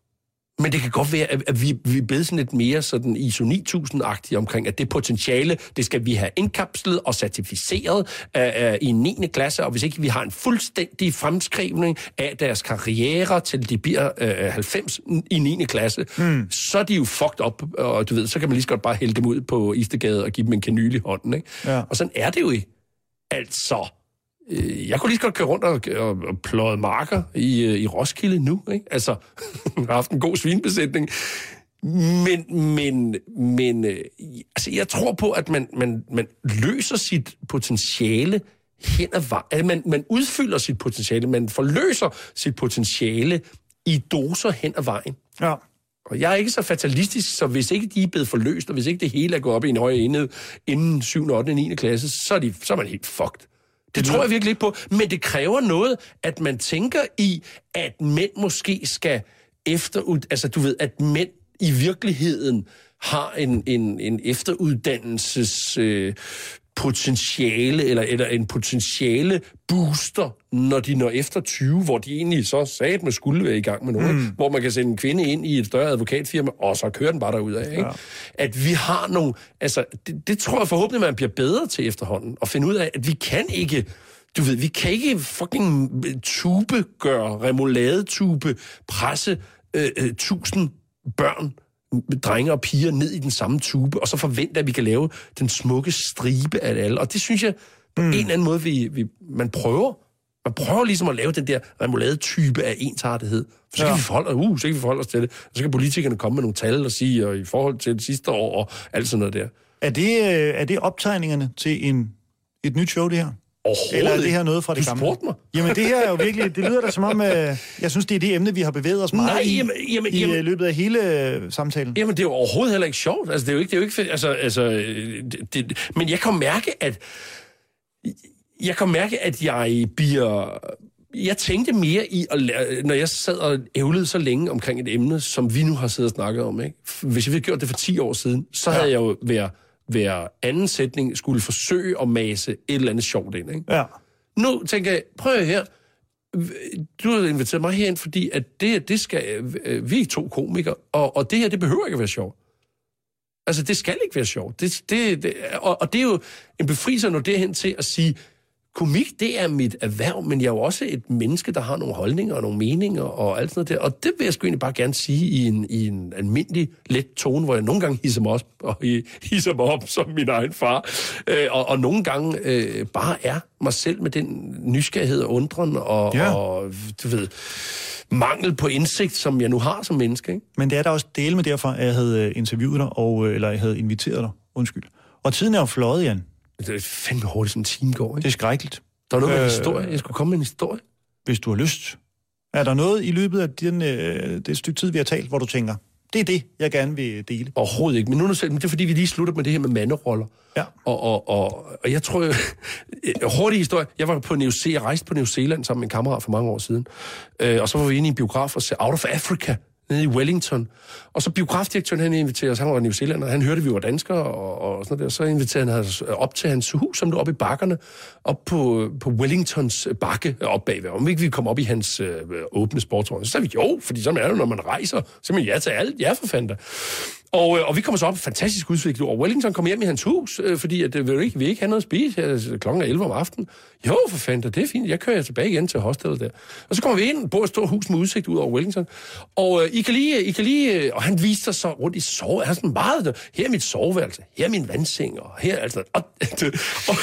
Men det kan godt være, at, vi, vi er blevet sådan lidt mere sådan ISO 9000-agtige omkring, at det potentiale, det skal vi have indkapslet og certificeret uh, uh, i 9. klasse, og hvis ikke vi har en fuldstændig fremskrivning af deres karriere, til de bliver uh, 90 i 9. klasse, mm. så er de jo fucked up, og du ved, så kan man lige så godt bare hælde dem ud på Istegade og give dem en kanyl i hånden, ikke? Ja. Og sådan er det jo ikke. Altså, øh, jeg kunne lige så godt køre rundt og, og, og pløje marker i, øh, i Roskilde nu, ikke? Altså, jeg har haft en god svinbesætning. Men, men, men øh, altså, jeg tror på, at man, man, man løser sit potentiale hen ad vejen. Altså, man, man udfylder sit potentiale, man forløser sit potentiale i doser hen ad vejen. Ja. Og jeg er ikke så fatalistisk, så hvis ikke de er blevet forløst, og hvis ikke det hele er gået op i en højere enhed inden 7., 8., og 9. klasse, så er, de, så er man helt fucked. Det tror jeg virkelig ikke på. Men det kræver noget, at man tænker i, at mænd måske skal efter... Altså, du ved, at mænd i virkeligheden har en, en, en efteruddannelses øh, potentiale, eller, eller en potentiale booster, når de når efter 20, hvor de egentlig så sat med skulle være i gang med noget, mm. hvor man kan sende en kvinde ind i et større advokatfirma, og så kører den bare derud af. Ikke? Ja. At vi har nogle... Altså, det, det tror jeg forhåbentlig, man bliver bedre til efterhånden, at finde ud af, at vi kan ikke du ved, vi kan ikke fucking tube gøre, remoladetube, presse øh, øh, tusind børn, drenge og piger ned i den samme tube, og så forvente, at vi kan lave den smukke stribe af alle. Og det synes jeg, på mm. en eller anden måde, vi, vi, man prøver. Man prøver ligesom at lave den der remoulade-type af ensartethed. Så kan, ja. vi forholde, uh, så kan vi forholde os til det. Og så kan politikerne komme med nogle tal og sige, og i forhold til det sidste år, og alt sådan noget der. Er det, øh, er det optegningerne til en, et nyt show, det her? Eller er det her noget fra det du gamle? spurgte mig. Jamen det her er jo virkelig, det lyder da som om, øh, jeg synes, det er det emne, vi har bevæget os meget Nej, i, jamen, jamen, i jamen, øh, løbet af hele øh, samtalen. Jamen, det er jo overhovedet heller ikke sjovt. Altså, det er jo ikke, det er jo ikke fedt. Altså, altså, det, det, men jeg kan mærke, at jeg kan mærke, at jeg bliver... Jeg tænkte mere i, at lære, når jeg sad og ævlede så længe omkring et emne, som vi nu har siddet og snakket om. Ikke? Hvis jeg havde gjort det for 10 år siden, så havde jeg jo hver, hver anden sætning skulle forsøge at mase et eller andet sjovt ind. Ikke? Ja. Nu tænker jeg, prøv her. Du har inviteret mig herind, fordi at det, det skal, øh, vi er to komikere, og, og det her, det behøver ikke at være sjovt. Altså, det skal ikke være sjovt. Det, det, det, og, og det er jo en befrielse at nå derhen til at sige, komik, det er mit erhverv, men jeg er jo også et menneske, der har nogle holdninger og nogle meninger og alt sådan noget der. Og det vil jeg sgu egentlig bare gerne sige i en, i en almindelig, let tone, hvor jeg nogle gange hisser mig, op, og hisser mig op som min egen far. Øh, og, og nogle gange øh, bare er mig selv med den nysgerrighed og undren og, Ja. og du ved, mangel på indsigt, som jeg nu har som menneske. Ikke? Men det er da også dele med derfor, at jeg havde øh, interviewet dig, og, øh, eller jeg havde inviteret dig. Undskyld. Og tiden er jo fløjet, Jan. Det er fandme hurtigt, som en time går. Det Ikke? er skrækkeligt. Der er noget med Øh, historie. Jeg skulle komme med en historie. Hvis du har lyst. Er der noget i løbet af den, øh, det stykke tid, vi har talt, hvor du tænker, det er det, jeg gerne vil dele? Overhovedet ikke. Men nu er det, selv- men det er fordi, vi lige slutter med det her med manderoller. Ja. Og, og, og, og jeg tror hurtig historie. Jeg var på New Zealand, jeg rejste på New Zealand sammen med en kammerat for mange år siden. Øh, og så var vi inde i en biograf og se Out of Africa nede i Wellington. Og så biografdirektøren, han inviterede os, han var New Zealand, og han hørte, at vi var danskere og, og sådan noget der. Så inviterede han os op til hans hus, som lå oppe i bakkerne, op på, på Wellingtons bakke op bagved. Om ikke vi kom op i hans øh, åbne sportsvogn. Så sagde vi, jo, fordi sådan er det, når man rejser. Så man ja til alt, ja for fanden da. Og, øh, og vi kommer så op, fantastisk udsigt, og Wellington kommer hjem i hans hus, øh, fordi at, øh, vil ikke, vi ikke have noget at spise her klokken er 11 om aftenen. Jo, for fanden, det er fint, jeg kører tilbage igen til hostelet der. Og så kommer vi ind, bor et stort hus med udsigt ud over Wellington, og øh, I kan lige, I kan lige, øh, og han viste sig så rundt i sove, han er sådan meget, her er mit soveværelse, her er min vandseng, og her altså, og, og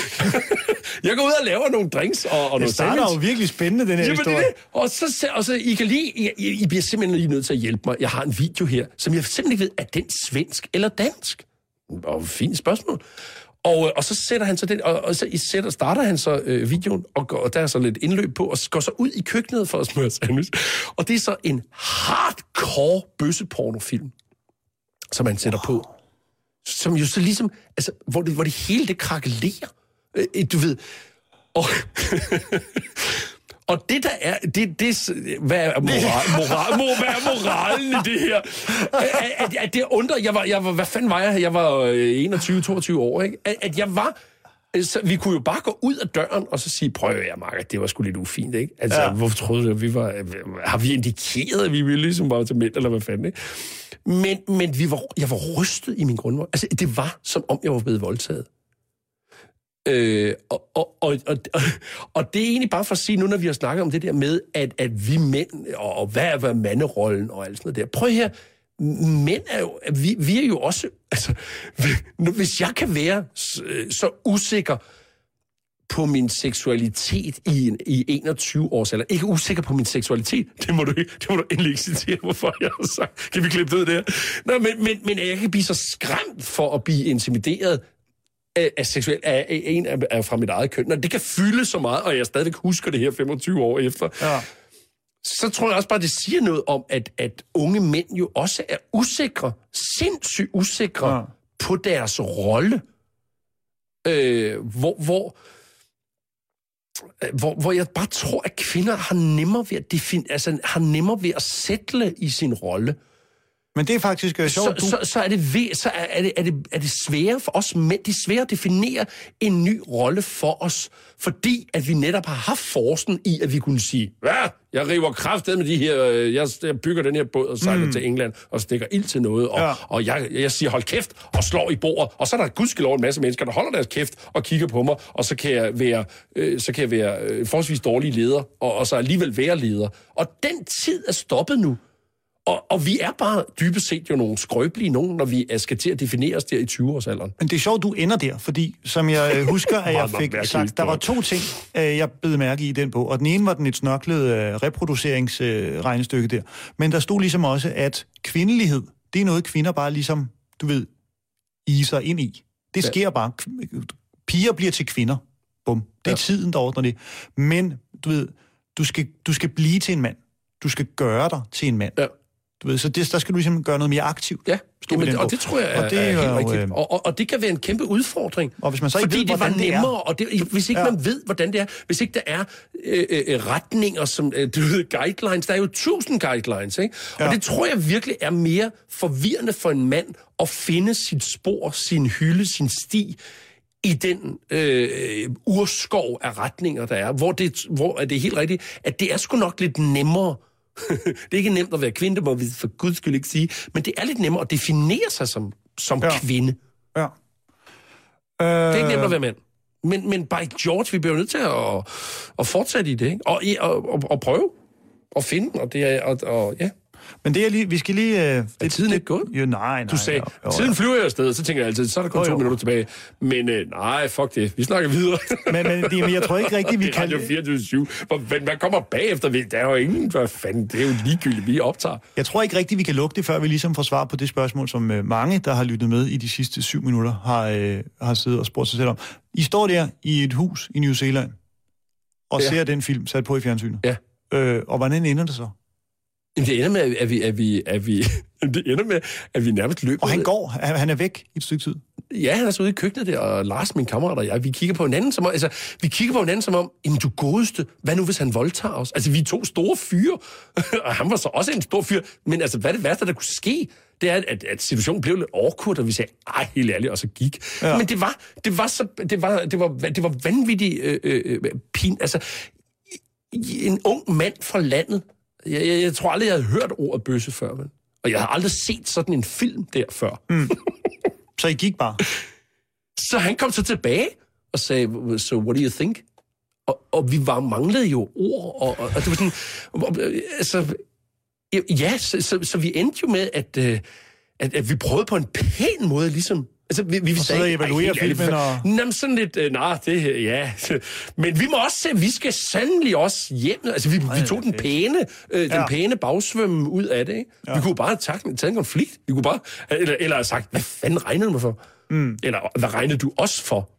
jeg går ud og laver nogle drinks og, og Det starter sandwich. jo virkelig spændende, den her Jamen, historie. det. Og så, og så I kan lige, I, I, I bliver simpelthen lige nødt til at hjælpe mig. Jeg har en video her, som jeg simpelthen ikke ved, er den svensk eller dansk? Og fint spørgsmål. Og, øh, og så sætter han så den, og, og så i sætter, starter han så øh, videoen, og, går, og der er så lidt indløb på, og går så ud i køkkenet for at smøre sandwich. Og det er så en hardcore bøssepornofilm, som han sætter på. Som jo så ligesom, altså, hvor det, hvor det hele det krakelerer. Øh, øh, du ved, og, og det der er, det, det, hvad er moral, moral, moral, hvad er moralen i det her? At, at, at det undrer, jeg var, jeg var, hvad fanden var jeg? Jeg var 21-22 år, ikke? At, at jeg var, så vi kunne jo bare gå ud af døren og så sige, prøv at Mark, det var sgu lidt ufint, ikke? Altså, ja. hvorfor troede du, at vi var... Har vi indikeret, at vi ville ligesom bare til mænd, eller hvad fanden, ikke? Men, men vi var, jeg var rystet i min grundvold. Altså, det var, som om jeg var blevet voldtaget. Øh, og, og, og, og, og det er egentlig bare for at sige, nu når vi har snakket om det der med, at, at vi mænd, og, og hvad er, hvad er manderollen og alt sådan noget der. Prøv her, mænd er jo, vi, vi er jo også, altså, hvis jeg kan være øh, så usikker på min seksualitet i, en, i 21 års alder. Ikke usikker på min seksualitet. Det må du, det må du endelig ikke citere, hvorfor jeg har sagt. Kan vi klippe det der? Nå, men, men, men jeg kan blive så skræmt for at blive intimideret er seksuel er en er, er fra mit eget køn. Når det kan fylde så meget, og jeg stadigvæk husker det her 25 år efter, ja. så tror jeg også bare, det siger noget om, at, at unge mænd jo også er usikre, sindssygt usikre ja. på deres rolle. Øh, hvor, hvor, hvor, hvor jeg bare tror, at kvinder har nemmere ved at, defin- altså, har nemmere ved at sætte i sin rolle. Men det er faktisk uh, sjovt. Så, du... så, så, er det, ved, så er, er, det, er, det, er det sværere for os mænd, det er sværere at definere en ny rolle for os, fordi at vi netop har haft forsen i, at vi kunne sige, hvad, jeg river kraftet med de her, øh, jeg, jeg bygger den her båd og sejler mm. til England og stikker ild til noget, og, ja. og jeg, jeg siger, hold kæft, og slår i bordet, og så er der gudskelov en masse mennesker, der holder deres kæft og kigger på mig, og så kan jeg være, øh, så kan jeg være øh, forholdsvis dårlig leder, og, og så alligevel være leder. Og den tid er stoppet nu. Og, og vi er bare dybest set jo nogle skrøbelige nogen, når vi skal til at definere os der i 20-årsalderen. Men det er sjovt, du ender der, fordi som jeg øh, husker, at jeg fik sagt, der var to ting, øh, jeg blev mærke i den bog. Og den ene var den et snørklet øh, reproduceringsregnestykke der. Men der stod ligesom også, at kvindelighed, det er noget, kvinder bare ligesom, du ved, iser ind i. Det sker ja. bare. Piger bliver til kvinder. Bum. Det er ja. tiden, der ordner det. Men, du ved, du skal, du skal blive til en mand. Du skal gøre dig til en mand. Ja. Du ved, så det, der skal du ligesom gøre noget mere aktivt. Ja, Jamen, og det tror jeg er, og det er, er helt rigtigt. Øh... Og, og, og det kan være en kæmpe udfordring. Og hvis man så ikke fordi ved, det var nemmere, det og det, hvis ikke ja. man ved, hvordan det er, hvis ikke der er øh, øh, retninger, som øh, du ved, guidelines, der er jo tusind guidelines, ikke? Og ja. det tror jeg virkelig er mere forvirrende for en mand at finde sit spor, sin hylde, sin sti, i den øh, urskov af retninger, der er, hvor det, hvor er det helt rigtigt, at det er sgu nok lidt nemmere det er ikke nemt at være kvinde, det må vi for guds skyld ikke sige, men det er lidt nemmere at definere sig som, som ja. kvinde. Ja. Det er ikke nemt at være mand. Men, men by George, vi bliver nødt til at, at fortsætte i det, ikke? Og, og, og, og prøve at finde, og det er, og, og ja. Men det er lige, vi skal lige... Er det, tiden ikke gået? Jo, nej, nej. Du sagde, jo, jo, tiden flyver jeg afsted, så tænker jeg altid, så er der kun jo, to jo. minutter tilbage. Men uh, nej, fuck det, vi snakker videre. men, men, men jeg tror ikke rigtigt, vi det er kan... Det er 24 hvad, hvad kommer bagefter? Der er jo ingen, hvad fanden, det er jo ligegyldigt, vi optager. Jeg tror ikke rigtigt, vi kan lukke det, før vi ligesom får svar på det spørgsmål, som uh, mange, der har lyttet med i de sidste syv minutter, har, uh, har siddet og spurgt sig selv om. I står der i et hus i New Zealand, og ja. ser den film sat på i fjernsynet. Ja. Øh, og hvordan ender det så? Jamen, det ender med, at vi, at vi, at vi, det ender med, at vi nærmest løber. Og han går, han er væk i et stykke tid. Ja, han er så ude i køkkenet der, og Lars, min kammerat og jeg, vi kigger på hinanden som om, altså, vi kigger på hinanden som om, jamen du godeste, hvad nu hvis han voldtager os? Altså, vi er to store fyre, og han var så også en stor fyr, men altså, hvad er det værste, der kunne ske? Det er, at, at situationen blev lidt awkward, og vi sagde, ej, helt ærligt, og så gik. Ja. Men det var, det var, så, det var, det var, det var vanvittigt øh, øh, øh pin. Altså, en ung mand fra landet, jeg, jeg, jeg tror aldrig, jeg havde hørt ordet bøsse før, men. Og jeg har aldrig set sådan en film der før. Mm. Så I gik bare? Så han kom så tilbage og sagde, so what do you think? Og, og vi var manglede jo ord, og, og, og det var sådan, og, altså, ja, så, så, så vi endte jo med, at, øh, at, at vi prøvede på en pæn måde ligesom Altså, vi, vi Og sidder og evaluerer filmen og- Jamen, sådan lidt, øh, nej, det, ja. Men vi må også se, vi skal sandelig også hjem. Altså, vi, vi tog den pæne, øh, den Ja. pæne bagsvømme ud af det, ikke? Ja. Vi kunne bare have taget, taget en konflikt. Vi kunne bare, eller, eller have sagt, hvad fanden regnede du mig for? Mm. Eller, hvad regnede du os for?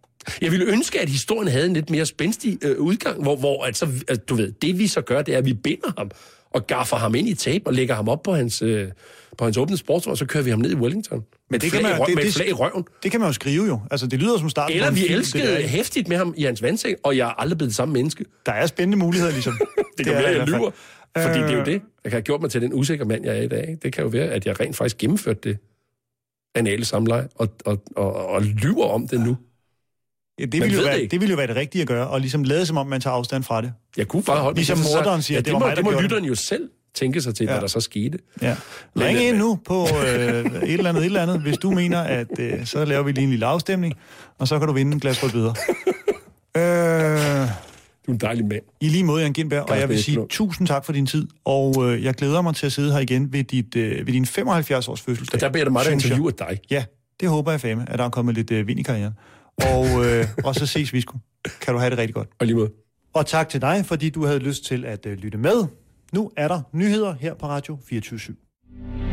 Jeg ville ønske, at historien havde en lidt mere spændstig øh, udgang, hvor, hvor altså, altså, du ved, det vi så gør, det er, at vi binder ham og gaffer ham ind i tape og lægger ham op på hans, øh, på hans åbne sportsvogn, og så kører vi ham ned i Wellington. Med det et kan man- rø- det- med det- flag i røven. Det kan man jo skrive jo. Altså, det lyder som starten Eller vi film, det elskede hæftigt med ham i hans vandseng, og jeg er aldrig blevet det samme menneske. Der er spændende muligheder, ligesom. Det kan er være, jeg lyver. Fordi det er jo Øh, det. Jeg kan have gjort mig til den usikre mand, jeg er i dag. Det kan jo være, at jeg rent faktisk gennemførte det anale samleje, og, og, og, og lyver om det nu. Ja, det, ville jo være, det det ville jo være det rigtige at gøre, og ligesom lade som om, man tager afstand fra det. Jeg kunne bare holde mig Ligesom morderen siger, ja, det det, var må, mig, der det må lytteren jo selv tænke sig til, ja. Hvad der så skete. Ja. Ring øh, ind nu på øh, et eller andet, et eller andet, hvis du mener, at øh, så laver vi lige en lille afstemning, og så kan du vinde en glas rødbeder. øh, Du er en dejlig mand. I lige måde, Jan Gindberg, og jeg vil sige tusind tak for din tid, og øh, jeg glæder mig til at sidde her igen ved, dit, øh, ved din 75-års fødselsdag. Der bliver der meget, der synes jeg. interviewer dig. Ja, det håber jeg fandme, at der er kommet lidt øh, vind i karrieren. Og, øh, og så ses vi sgu. Kan du have det rigtig godt. Og lige måde. Og tak til dig, fordi du havde lyst til at øh, lytte med. Nu er der nyheder her på Radio 24 /7.